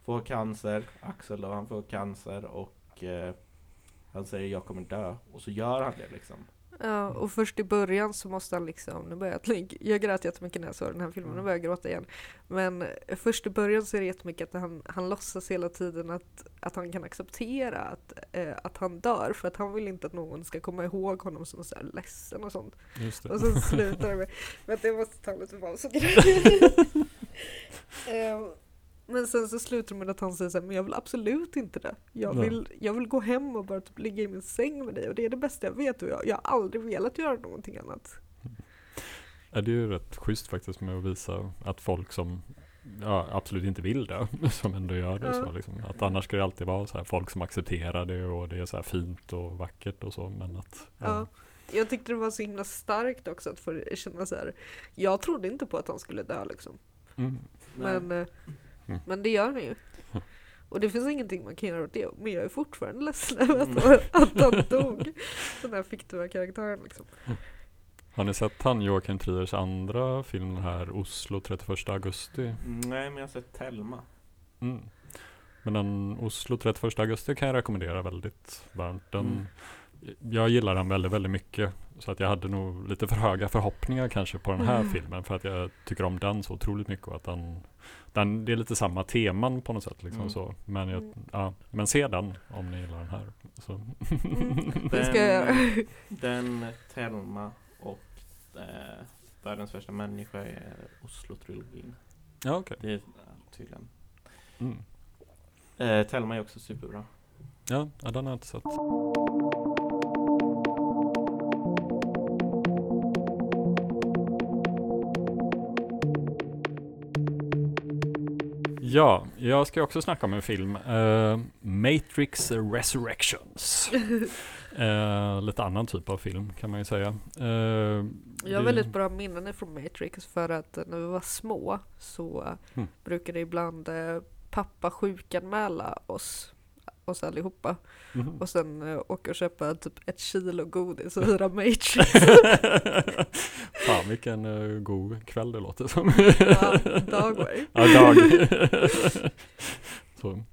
får cancer, Axel då, han får cancer och eh, han säger jag kommer dö. Och så gör han det liksom. Ja, och först i början så måste han liksom, nu börjar jag, jag grät jättemycket när jag såg den här filmen, nu börjar jag gråta igen. Men eh, först i början så är det jättemycket att han, han låtsas hela tiden att, att han kan acceptera att, eh, att han dör för att han vill inte att någon ska komma ihåg honom som så här ledsen och sånt. Och så slutar det med, vänta jag måste ta lite paus och Ehm, Men sen så slutar det med att han säger så här, men jag vill absolut inte det. Jag Ja. vill, jag vill gå hem och bara typ ligga i min säng med dig och det är det bästa jag vet och jag, jag har aldrig velat göra någonting annat. Ja, det är ju rätt schysst faktiskt med att visa att folk som ja, absolut inte vill det, som ändå gör det. Ja. Så liksom. Att annars ska det alltid vara så här, folk som accepterar det och det är så här fint och vackert och så. Men att, Ja. Jag tyckte det var så himla starkt också att få känna så här. jag trodde inte på att han skulle dö liksom. Mm. Men, Mm. men det gör han ju. Mm. Och det finns ingenting man kan göra åt det. Men jag är fortfarande ledsen över att, att han dog. Den här fiktiva karaktären liksom. Har ni sett han Joakim Triers andra film här Oslo 31 augusti? Mm, Nej men jag har sett Telma. Mm. Men den Oslo 31 augusti kan jag rekommendera väldigt varmt. Den, Mm. jag gillar den väldigt, väldigt mycket. Så att jag hade nog lite för höga förhoppningar kanske på den här Mm. filmen. För att jag tycker om den så otroligt mycket. Och att den, den, det är lite samma teman på något sätt. Liksom Mm. så. Men, jag, ja, men se den om ni gillar den här. Så. Mm. Göra. Den, Telma och eh, Världens värsta människa är Oslo-trilogin. ja, okej. Det är tydligen. Mm. Eh, Telma är också superbra. Ja, ja, den har jag inte sett. Ja, jag ska också snacka om en film. eh, Matrix Resurrections. Eh, lite annan typ av film kan man ju säga. Eh, Jag har väldigt bra minnen från Matrix för att när vi var små så Mm. brukade ibland pappa sjukanmäla oss, oss allihopa Mhm. och sen eh, åka och köpa typ ett kilo godis och hyra Matrix. Fan vilken uh, god kväll det låter som. Ja, Dagmar. Ja, dag. Så.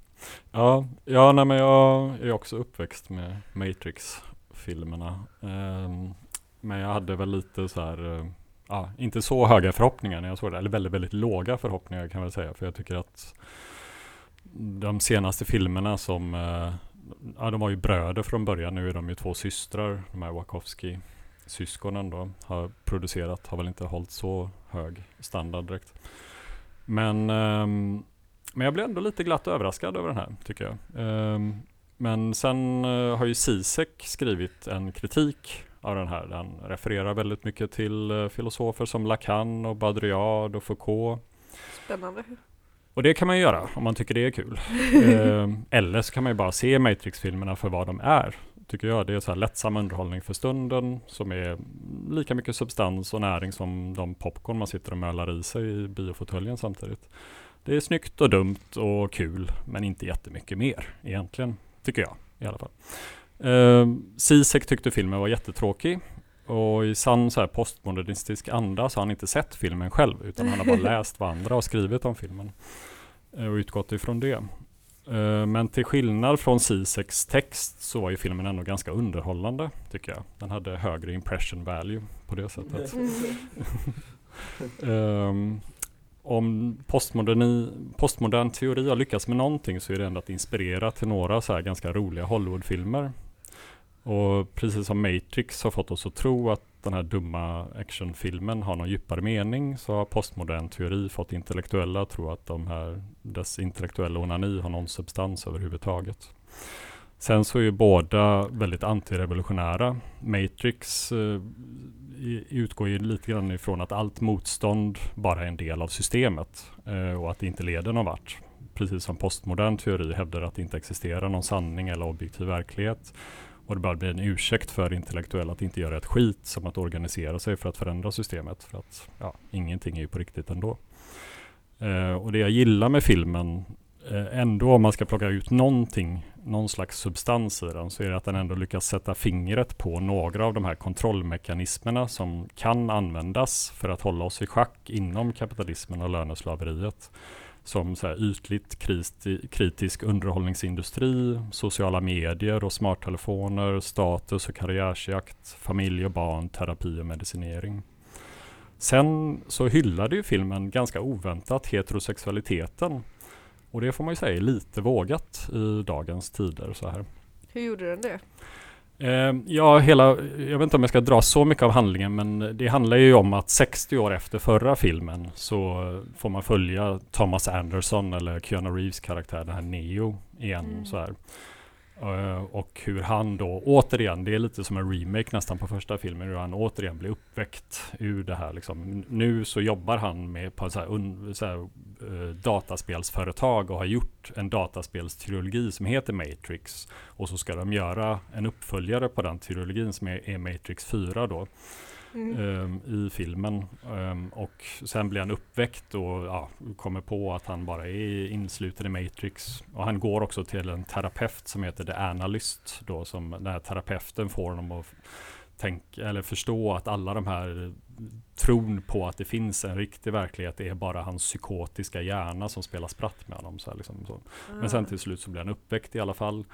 Ja, ja nej, men jag är också uppväxt med Matrix-filmerna. Ehm, men jag hade väl lite så här, ja, inte så höga förhoppningar när jag såg det. Eller väldigt, väldigt låga förhoppningar kan jag väl säga. För jag tycker att de senaste filmerna som, eh, ja de var ju bröder från början. Nu är de ju två systrar, de här Wachowski-syskonen då, har producerat. Har väl inte hållit så hög standard direkt. Men, ehm, men jag blev ändå lite glatt överraskad över den här, tycker jag. Ehm, men sen eh, har ju Sisek skrivit en kritik av den här. Den refererar väldigt mycket till eh, filosofer som Lacan och Baudrillard och Foucault. Spännande. Och det kan man ju göra om man tycker det är kul. Ehm, eller så kan man ju bara se Matrix-filmerna för vad de är. Tycker jag. Det är så här lättsam underhållning för stunden som är lika mycket substans och näring som de popcorn man sitter och mölar i sig i biofåtöljen samtidigt. Det är snyggt och dumt och kul men inte jättemycket mer egentligen. Tycker jag i alla fall. Ehm, Zizek tyckte filmen var jättetråkig. Och i sann så här postmodernistisk anda så har han inte sett filmen själv utan han har bara läst vad andra har skrivit om filmen. eh, Och utgått ifrån det. Eh, Men till skillnad från Zizeks text så var ju filmen ändå ganska underhållande tycker jag. Den hade högre impression value på det sättet. Ehm, om postmoderni, postmodern teori har lyckats med någonting så är det ändå att inspirera till några så här ganska roliga Hollywoodfilmer. Och precis som Matrix har fått oss att tro att den här dumma actionfilmen har någon djupare mening så har postmodern teori fått intellektuella att tro att de här, dess intellektuella onani har någon substans överhuvudtaget. Sen så är ju båda väldigt antirevolutionära. Matrix eh, utgår ju lite grann ifrån att allt motstånd bara är en del av systemet eh, och att det inte leder någon vart. Precis som postmodern teori hävdar att det inte existerar någon sanning eller objektiv verklighet. Och det bara blir en ursäkt för intellektuella att inte göra ett skit som att organisera sig för att förändra systemet. För att ja, ingenting är ju på riktigt ändå. Eh, och det jag gillar med filmen, eh, ändå om man ska plocka ut någonting, någon slags substans i den, så är det att den ändå lyckas sätta fingret på några av de här kontrollmekanismerna som kan användas för att hålla oss i schack inom kapitalismen och löneslaveriet. Som så här ytligt kristi, kritisk underhållningsindustri, sociala medier och smarttelefoner, status och karriärsjakt, familj och barn, terapi och medicinering. Sen så hyllade ju filmen ganska oväntat heterosexualiteten. Och det får man ju säga är lite vågat i dagens tider så här. Hur gjorde den det? Eh, ja, hela, jag vet inte om jag ska dra så mycket av handlingen men det handlar ju om att 60 år efter förra filmen så får man följa Thomas Anderson eller Keanu Reeves karaktär, den här Neo igen Mm. så här. Eh, och hur han då återigen, det är lite som en remake nästan på första filmen, hur han återigen blir uppväckt ur det här liksom. Nu så jobbar han med på så här, un, så här, eh, dataspelsföretag och har gjort en dataspelstrilogi som heter Matrix. Och så ska de göra en uppföljare på den trilogin som är, är Matrix 4 då. Mm. ehm, i filmen. Ehm, och sen blir han uppväckt och ja, kommer på att han bara är insluten i Matrix. Och han går också till en terapeut som heter The Analyst då, som den här terapeuten får honom att tänka, eller förstå att alla de här tron på att det finns en riktig verklighet är bara hans psykotiska hjärna som spelar spratt med honom. Så här, liksom, så. Men sen till slut så blir han uppväckt i alla fall.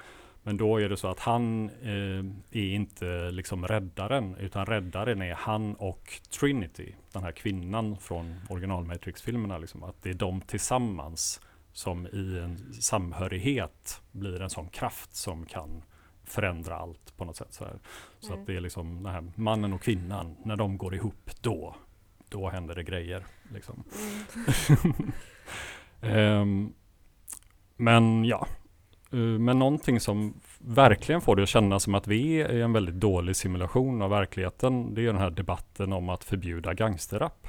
Men då är det så att han eh, är inte liksom räddaren, utan räddaren är han och Trinity, den här kvinnan från original Matrix-filmerna. Liksom, att det är de tillsammans som i en samhörighet blir en sån kraft som kan förändra allt på något sätt. Så, så Mm. att det är liksom den här mannen och kvinnan, när de går ihop, då, då händer det grejer. Liksom. Mm. Ehm, men ja, men någonting som verkligen får det att kännas som att vi är i en väldigt dålig simulation av verkligheten, det är den här debatten om att förbjuda gangsterrap.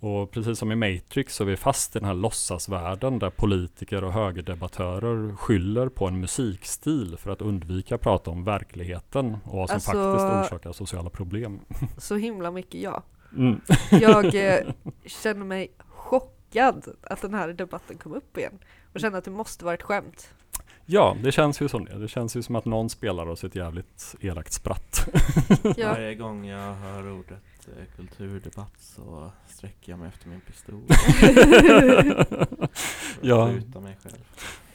Och precis som i Matrix så är vi fast i den här låtsasvärlden där politiker och högerdebattörer skyller på en musikstil för att undvika att prata om verkligheten och vad som Alltså- faktiskt orsakar sociala problem. Så himla mycket ja. Mm. Jag eh, känner mig chockad att den här debatten kom upp igen. Och känner att det måste vara ett skämt. Ja, det känns ju som det. Det känns ju som att någon spelar oss ett jävligt elakt spratt. Ja. Varje gång jag hör ordet eh, kulturdebatt så sträcker jag mig efter min pistol. Ja. Skjuta mig själv.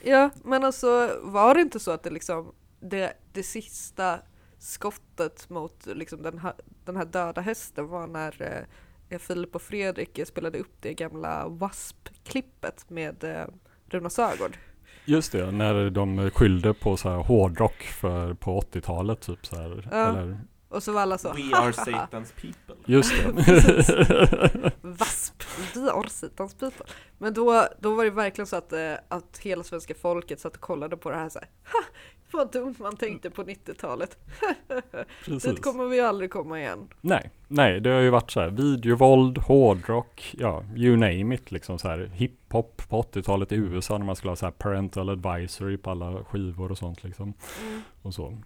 Ja, men alltså var det inte så att det liksom det, det sista skottet mot liksom den, här, den här döda hästen var när eh, Filip och Fredrik spelade upp det gamla W.A.S.P-klippet med eh, Runa Sögaard. Just det, när de skyllde på så här hårdrock för, på 80-talet typ så här. Ja. Eller, Och så var alla så We are Satan's people. just det. VASP, vi are Satans people. Men då, då var det verkligen så att, eh, att hela svenska folket satt och kollade på det här så här. Ha, vad dumt man tänkte på 90-talet. Precis. Dit kommer vi aldrig komma igen. Nej, nej, det har ju varit så här videovåld, hårdrock, ja, you name it liksom så här hiphop på 80-talet i USA när man skulle ha så här parental advisory på alla skivor och sånt liksom. Mm. och så.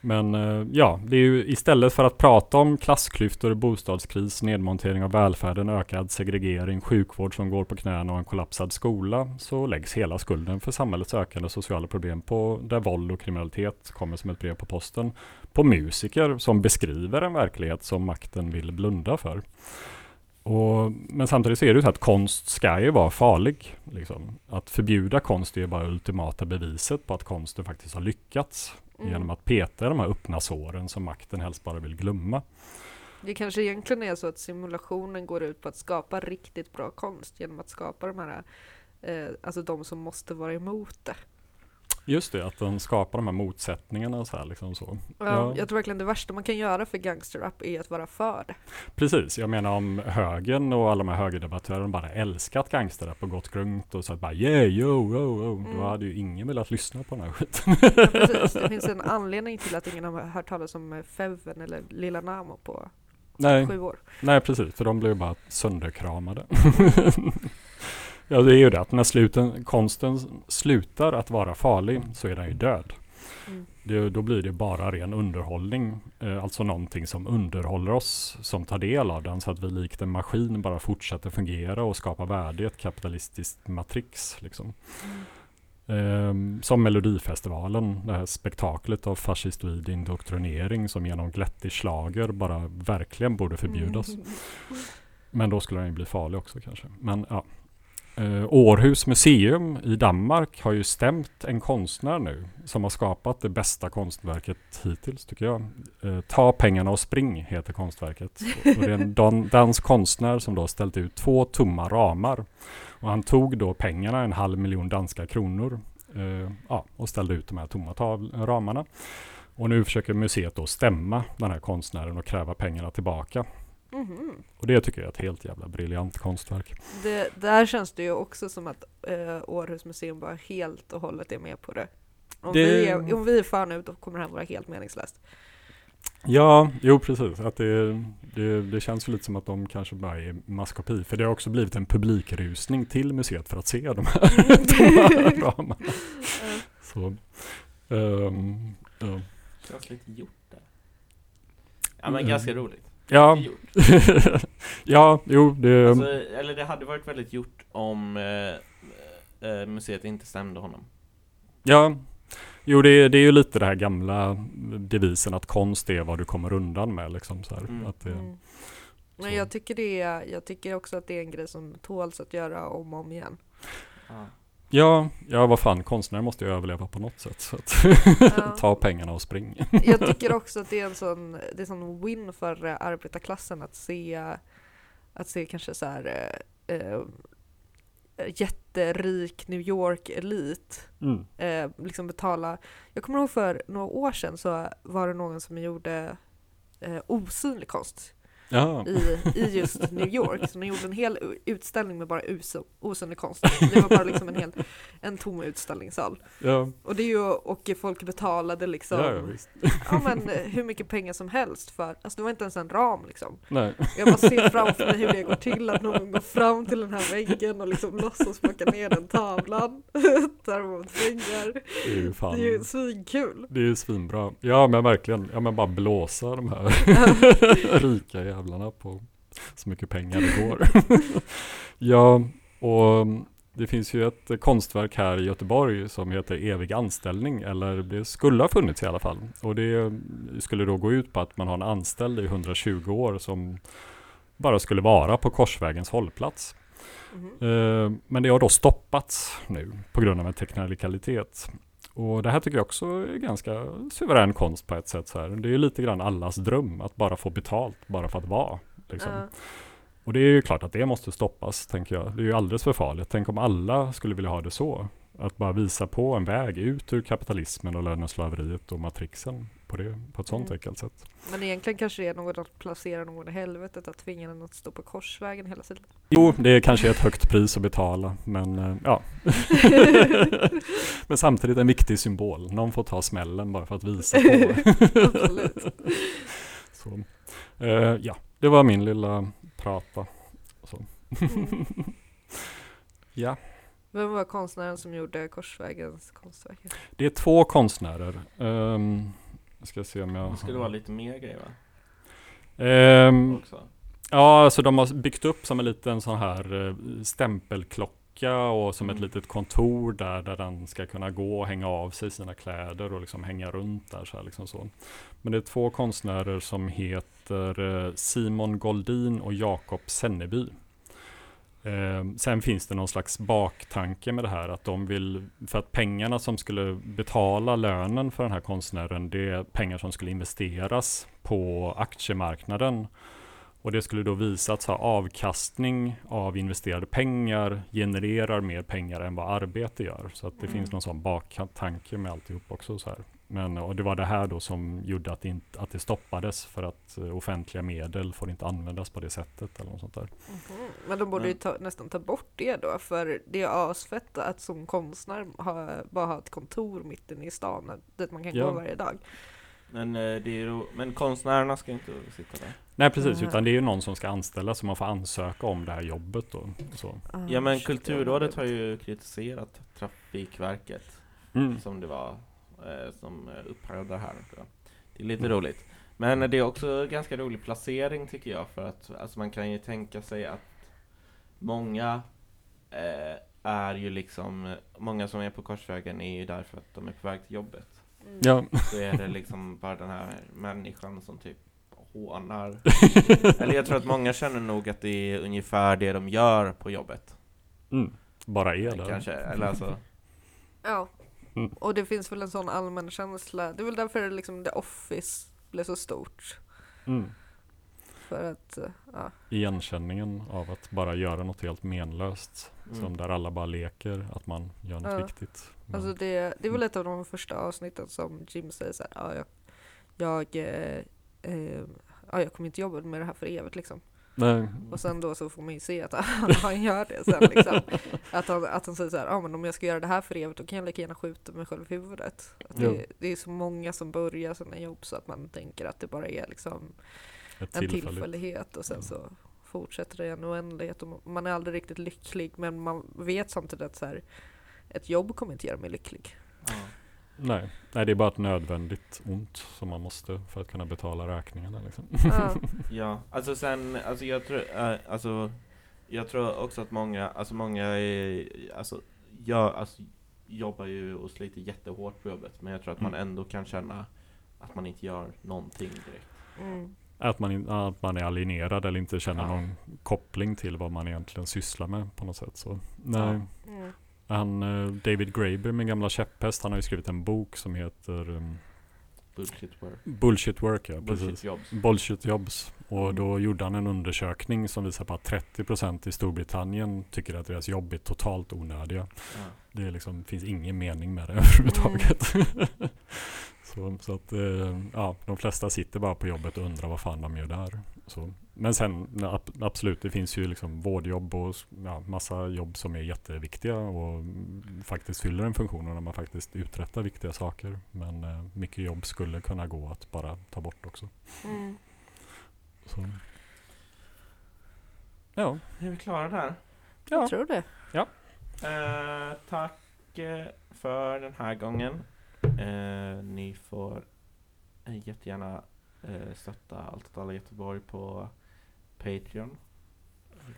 Men eh, ja, det är ju istället för att prata om klassklyftor, bostadskris, nedmontering av välfärden, ökad segregering, sjukvård som går på knäna och en kollapsad skola så läggs hela skulden för samhällets ökande sociala problem på där våld och kriminalitet kommer som ett brev på posten på musiker som beskriver en verklighet som makten vill blunda för. Och, men samtidigt så är det ju så att konst ska ju vara farlig. Liksom. Att förbjuda konst är ju bara ultimata beviset på att konsten faktiskt har lyckats. Mm. Genom att peta i de här öppna såren som makten helst bara vill glömma. Det kanske egentligen är så att simulationen går ut på att skapa riktigt bra konst genom att skapa de här, eh, alltså de som måste vara emot det. Just det, att den skapar de här motsättningarna och så här liksom så. Ja. Ja. Jag tror verkligen det värsta man kan göra för gangsterrap är att vara för det. Precis, jag menar om högern och alla de här högerdebattörerna bara älskat gangsterrap och gått runt och sagt bara yeah, yo, yo, yo. Mm. Då hade ju ingen velat lyssna på den här skiten. Ja, precis. Det finns en anledning till att ingen har hört talas om eh, Feven eller Lilla Namo på Nej, sju år. nej precis, för de blev bara sönderkramade. ja, det är ju det att när sluten, konsten slutar att vara farlig så är den ju död. Mm. Det, då blir det bara ren underhållning, eh, alltså någonting som underhåller oss som tar del av den så att vi likt en maskin bara fortsätter fungera och skapa värde i ett kapitalistiskt matrix. Liksom. Ehm, som Melodifestivalen, det här spektaklet av fascistoid indoktrinering som genom glättig schlager bara verkligen borde förbjudas. Mm. Men då skulle den ju bli farlig också kanske. Men ja. Eh, Århus museum i Danmark har ju stämt en konstnär nu som har skapat det bästa konstverket hittills tycker jag. Eh, Ta pengarna och spring heter konstverket. Och det är en dan- dansk konstnär som då ställt ut två tomma ramar. Och han tog då pengarna, en halv miljon danska kronor, eh, ja, och ställde ut de här tomma ramarna. Och nu försöker museet då stämma den här konstnären och kräva pengarna tillbaka. Mhm. Och det tycker jag är ett helt jävla briljant konstverk. Det, där känns det ju också som att eh, Århus museum bara helt och hållet är med på det. Om, Det- Vi, är, om vi är för nu då kommer det här vara helt meningslöst. Ja, jo precis. Att det, det, det känns ju lite som att de kanske bara är maskopi. För det har också blivit en publikrusning till museet för att se de här tomma ramarna. Eh, Så, ehm, ja. Känns lite gjort där. Ja men Mm. ganska roligt. Ja, ja, jo, det, Alltså, eller det hade varit väldigt gjort om eh, eh, museet inte stämde honom. ja. Jo, det, det är ju lite det här gamla devisen att konst är vad du kommer undan med. Liksom, så här. Mm. Att det, mm. Men så. jag tycker, det är, jag tycker också att det är en grej som tåls att göra om och om igen. Ja. Ja, ja vad fan, konstnärer måste ju överleva på något sätt. Så att Ja. ta pengarna och spring. Jag tycker också att det är en sån, det är sån win för eh, arbetarklassen att se, att se kanske så här eh, eh, jätterik New York-elit Mm. eh, liksom betala. Jag kommer ihåg för några år sedan så var det någon som gjorde eh, osynlig konst Ja, i, i just New York. Så de gjorde en hel utställning med bara osynlig konst. Det var bara liksom en, hel, en tom utställningssal. ja, Och det är ju, och folk betalade liksom ja, ja men, eh, hur mycket pengar som helst för, alltså det var inte ens en ram liksom. Nej. Jag bara ser framför mig hur det går till att någon går fram till den här väggen och liksom låtsas plocka ner den tavlan, tar emot pengar. Det är ju fan. Det är ju svinkul. Det är ju svinbra. Ja men verkligen. Ja men bara blåsa de här rika jävlarna på så mycket pengar det går. ja, och det finns ju ett konstverk här i Göteborg som heter Evig anställning, eller det skulle ha funnits i alla fall. Och det skulle då gå ut på att man har en anställd i 120 år som bara skulle vara på Korsvägens hållplats. Eh, Men det har då stoppats nu på grund av en teknikalitet. Och det här tycker jag också är ganska suverän konst på ett sätt. Så här. Det är ju lite grann allas dröm att bara få betalt bara för att vara. Liksom. Ja. Och det är ju klart att det måste stoppas, tänker jag. Det är ju alldeles för farligt. Tänk om alla skulle vilja ha det så. Att bara visa på en väg ut ur kapitalismen och löneslaveriet och matrixen på, det, på ett sånt Mm. enkelt sätt. Men egentligen kanske det är något att placera någon i helvetet, att tvinga den att stå på korsvägen hela tiden. Jo, det är kanske ett högt pris att betala, men eh, ja. men samtidigt en viktig symbol. Någon får ta smällen bara för att visa på. Absolut. Så. Eh, ja, det var min lilla prata. Mm. ja, Vem var konstnären som gjorde Korsvägens konstverk? det är två konstnärer. Um, jag ska se om jag... Det skulle vara lite mer grejer va? Ehm, Också. Ja, alltså de har byggt upp som en liten sån här eh, stämpelklocka och som ett Mm. litet kontor där, där den ska kunna gå och hänga av sig sina kläder och liksom hänga runt där. Så här, liksom så. Men det är två konstnärer som heter eh, Simon Goldin och Jakob Senneby. Eh, sen finns det någon slags baktanke med det här att de vill, för att pengarna som skulle betala lönen för den här konstnären, det är pengar som skulle investeras på aktiemarknaden. Och det skulle då visa att så här, avkastning av investerade pengar genererar mer pengar än vad arbete gör. Så att det Mm. finns någon sån baktanke med alltihop också. Så här. Men, och det var det här då som gjorde att det, inte, att det stoppades för att eh, offentliga medel får inte användas på det sättet eller något sånt där. Mhm. Men de borde ju Men- ta, nästan ta bort det då, för det är asfett att som konstnär ha, bara ha ett kontor mitt inne i stan dit man kan Ja. gå varje dag. Men, eh, det är ju, men konstnärerna ska inte sitta där. Nej precis, utan det är ju någon som ska anställas så man får ansöka om det här jobbet då. Så. Ah, Ja men Kulturrådet det har ju kritiserat Trafikverket Mm. som det var eh, som eh, upphävde det här. Det är lite Mm. roligt. Men det är också ganska rolig placering tycker jag för att alltså, man kan ju tänka sig att många eh, är ju liksom, många som är på Korsvägen är ju där för att de är på väg till jobbet. Mm. Ja. Så är det liksom bara den här människan som typ hånar. Eller jag tror att många känner nog att det är ungefär det de gör på jobbet. Mm. Bara är där. Kanske, eller alltså. Ja. Mm. Och det finns väl en sån allmän känsla. Det är väl därför liksom The Office blev så stort. Mm. För att, eh, ja. Igenkänningen av att bara göra något helt menlöst. Mm. Som där alla bara leker att man gör något Ja. viktigt. Alltså det, det är väl ett av de första avsnitten som Jim säger så här, ja, jag, jag, eh, ja, jag kommer inte jobba med det här för evigt liksom. Nej. Och sen då så får man ju se att han, han gör det sen liksom. Att han, att han säger så här, ja men om jag ska göra det här för evigt då kan jag lika gärna skjuta mig själv i huvudet. Det, det är så många som börjar sina jobb så att man tänker att det bara är liksom en tillfällighet och sen så fortsätter det i en oändlighet och man är aldrig riktigt lycklig men man vet samtidigt att så här, ett jobb kommer inte göra mig lycklig. Ja. Nej. Nej, det är bara ett nödvändigt ont som man måste för att kunna betala räkningarna. Liksom. Ja. Ja, alltså sen, alltså jag tror, äh, alltså jag tror också att många, alltså många är, alltså, jag, alltså, jobbar ju och sliter jättehårt på jobbet, men jag tror att man Mm. ändå kan känna att man inte gör någonting direkt. Mm. Att man, att man är alienerad eller inte känner Ja. någon koppling till vad man egentligen sysslar med på något sätt. Så, nej. Mm. Han, eh, David Graeber, min gamla käpphäst, han har ju skrivit en bok som heter um, Bullshit work. Bullshit Work. Ja, Bullshit precis. jobs. Bullshit Jobs. Och Mm. då gjorde han en undersökning som visar på att 30% i Storbritannien tycker att deras jobb är totalt onödiga. Ja. Det är liksom, finns ingen mening med det överhuvudtaget. så, så att eh, ja, de flesta sitter bara på jobbet och undrar vad fan de gör där. Så. Men sen ja, ab- absolut, det finns ju liksom vårdjobb och ja, massa jobb som är jätteviktiga och faktiskt fyller en funktion och när man faktiskt uträttar viktiga saker. Men eh, mycket jobb skulle kunna gå att bara ta bort också. Mm. Så. Ja, Är vi klara där? ja. Jag tror det. Eh, tack eh, för den här gången. Eh, ni får eh, jättegärna eh, stötta Allt åt alla Göteborg på Patreon.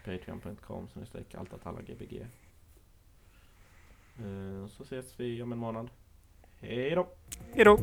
Patreon.com snedstreck allt åt alla gbg. Eh, så ses vi om en månad. Hej då! Hej då!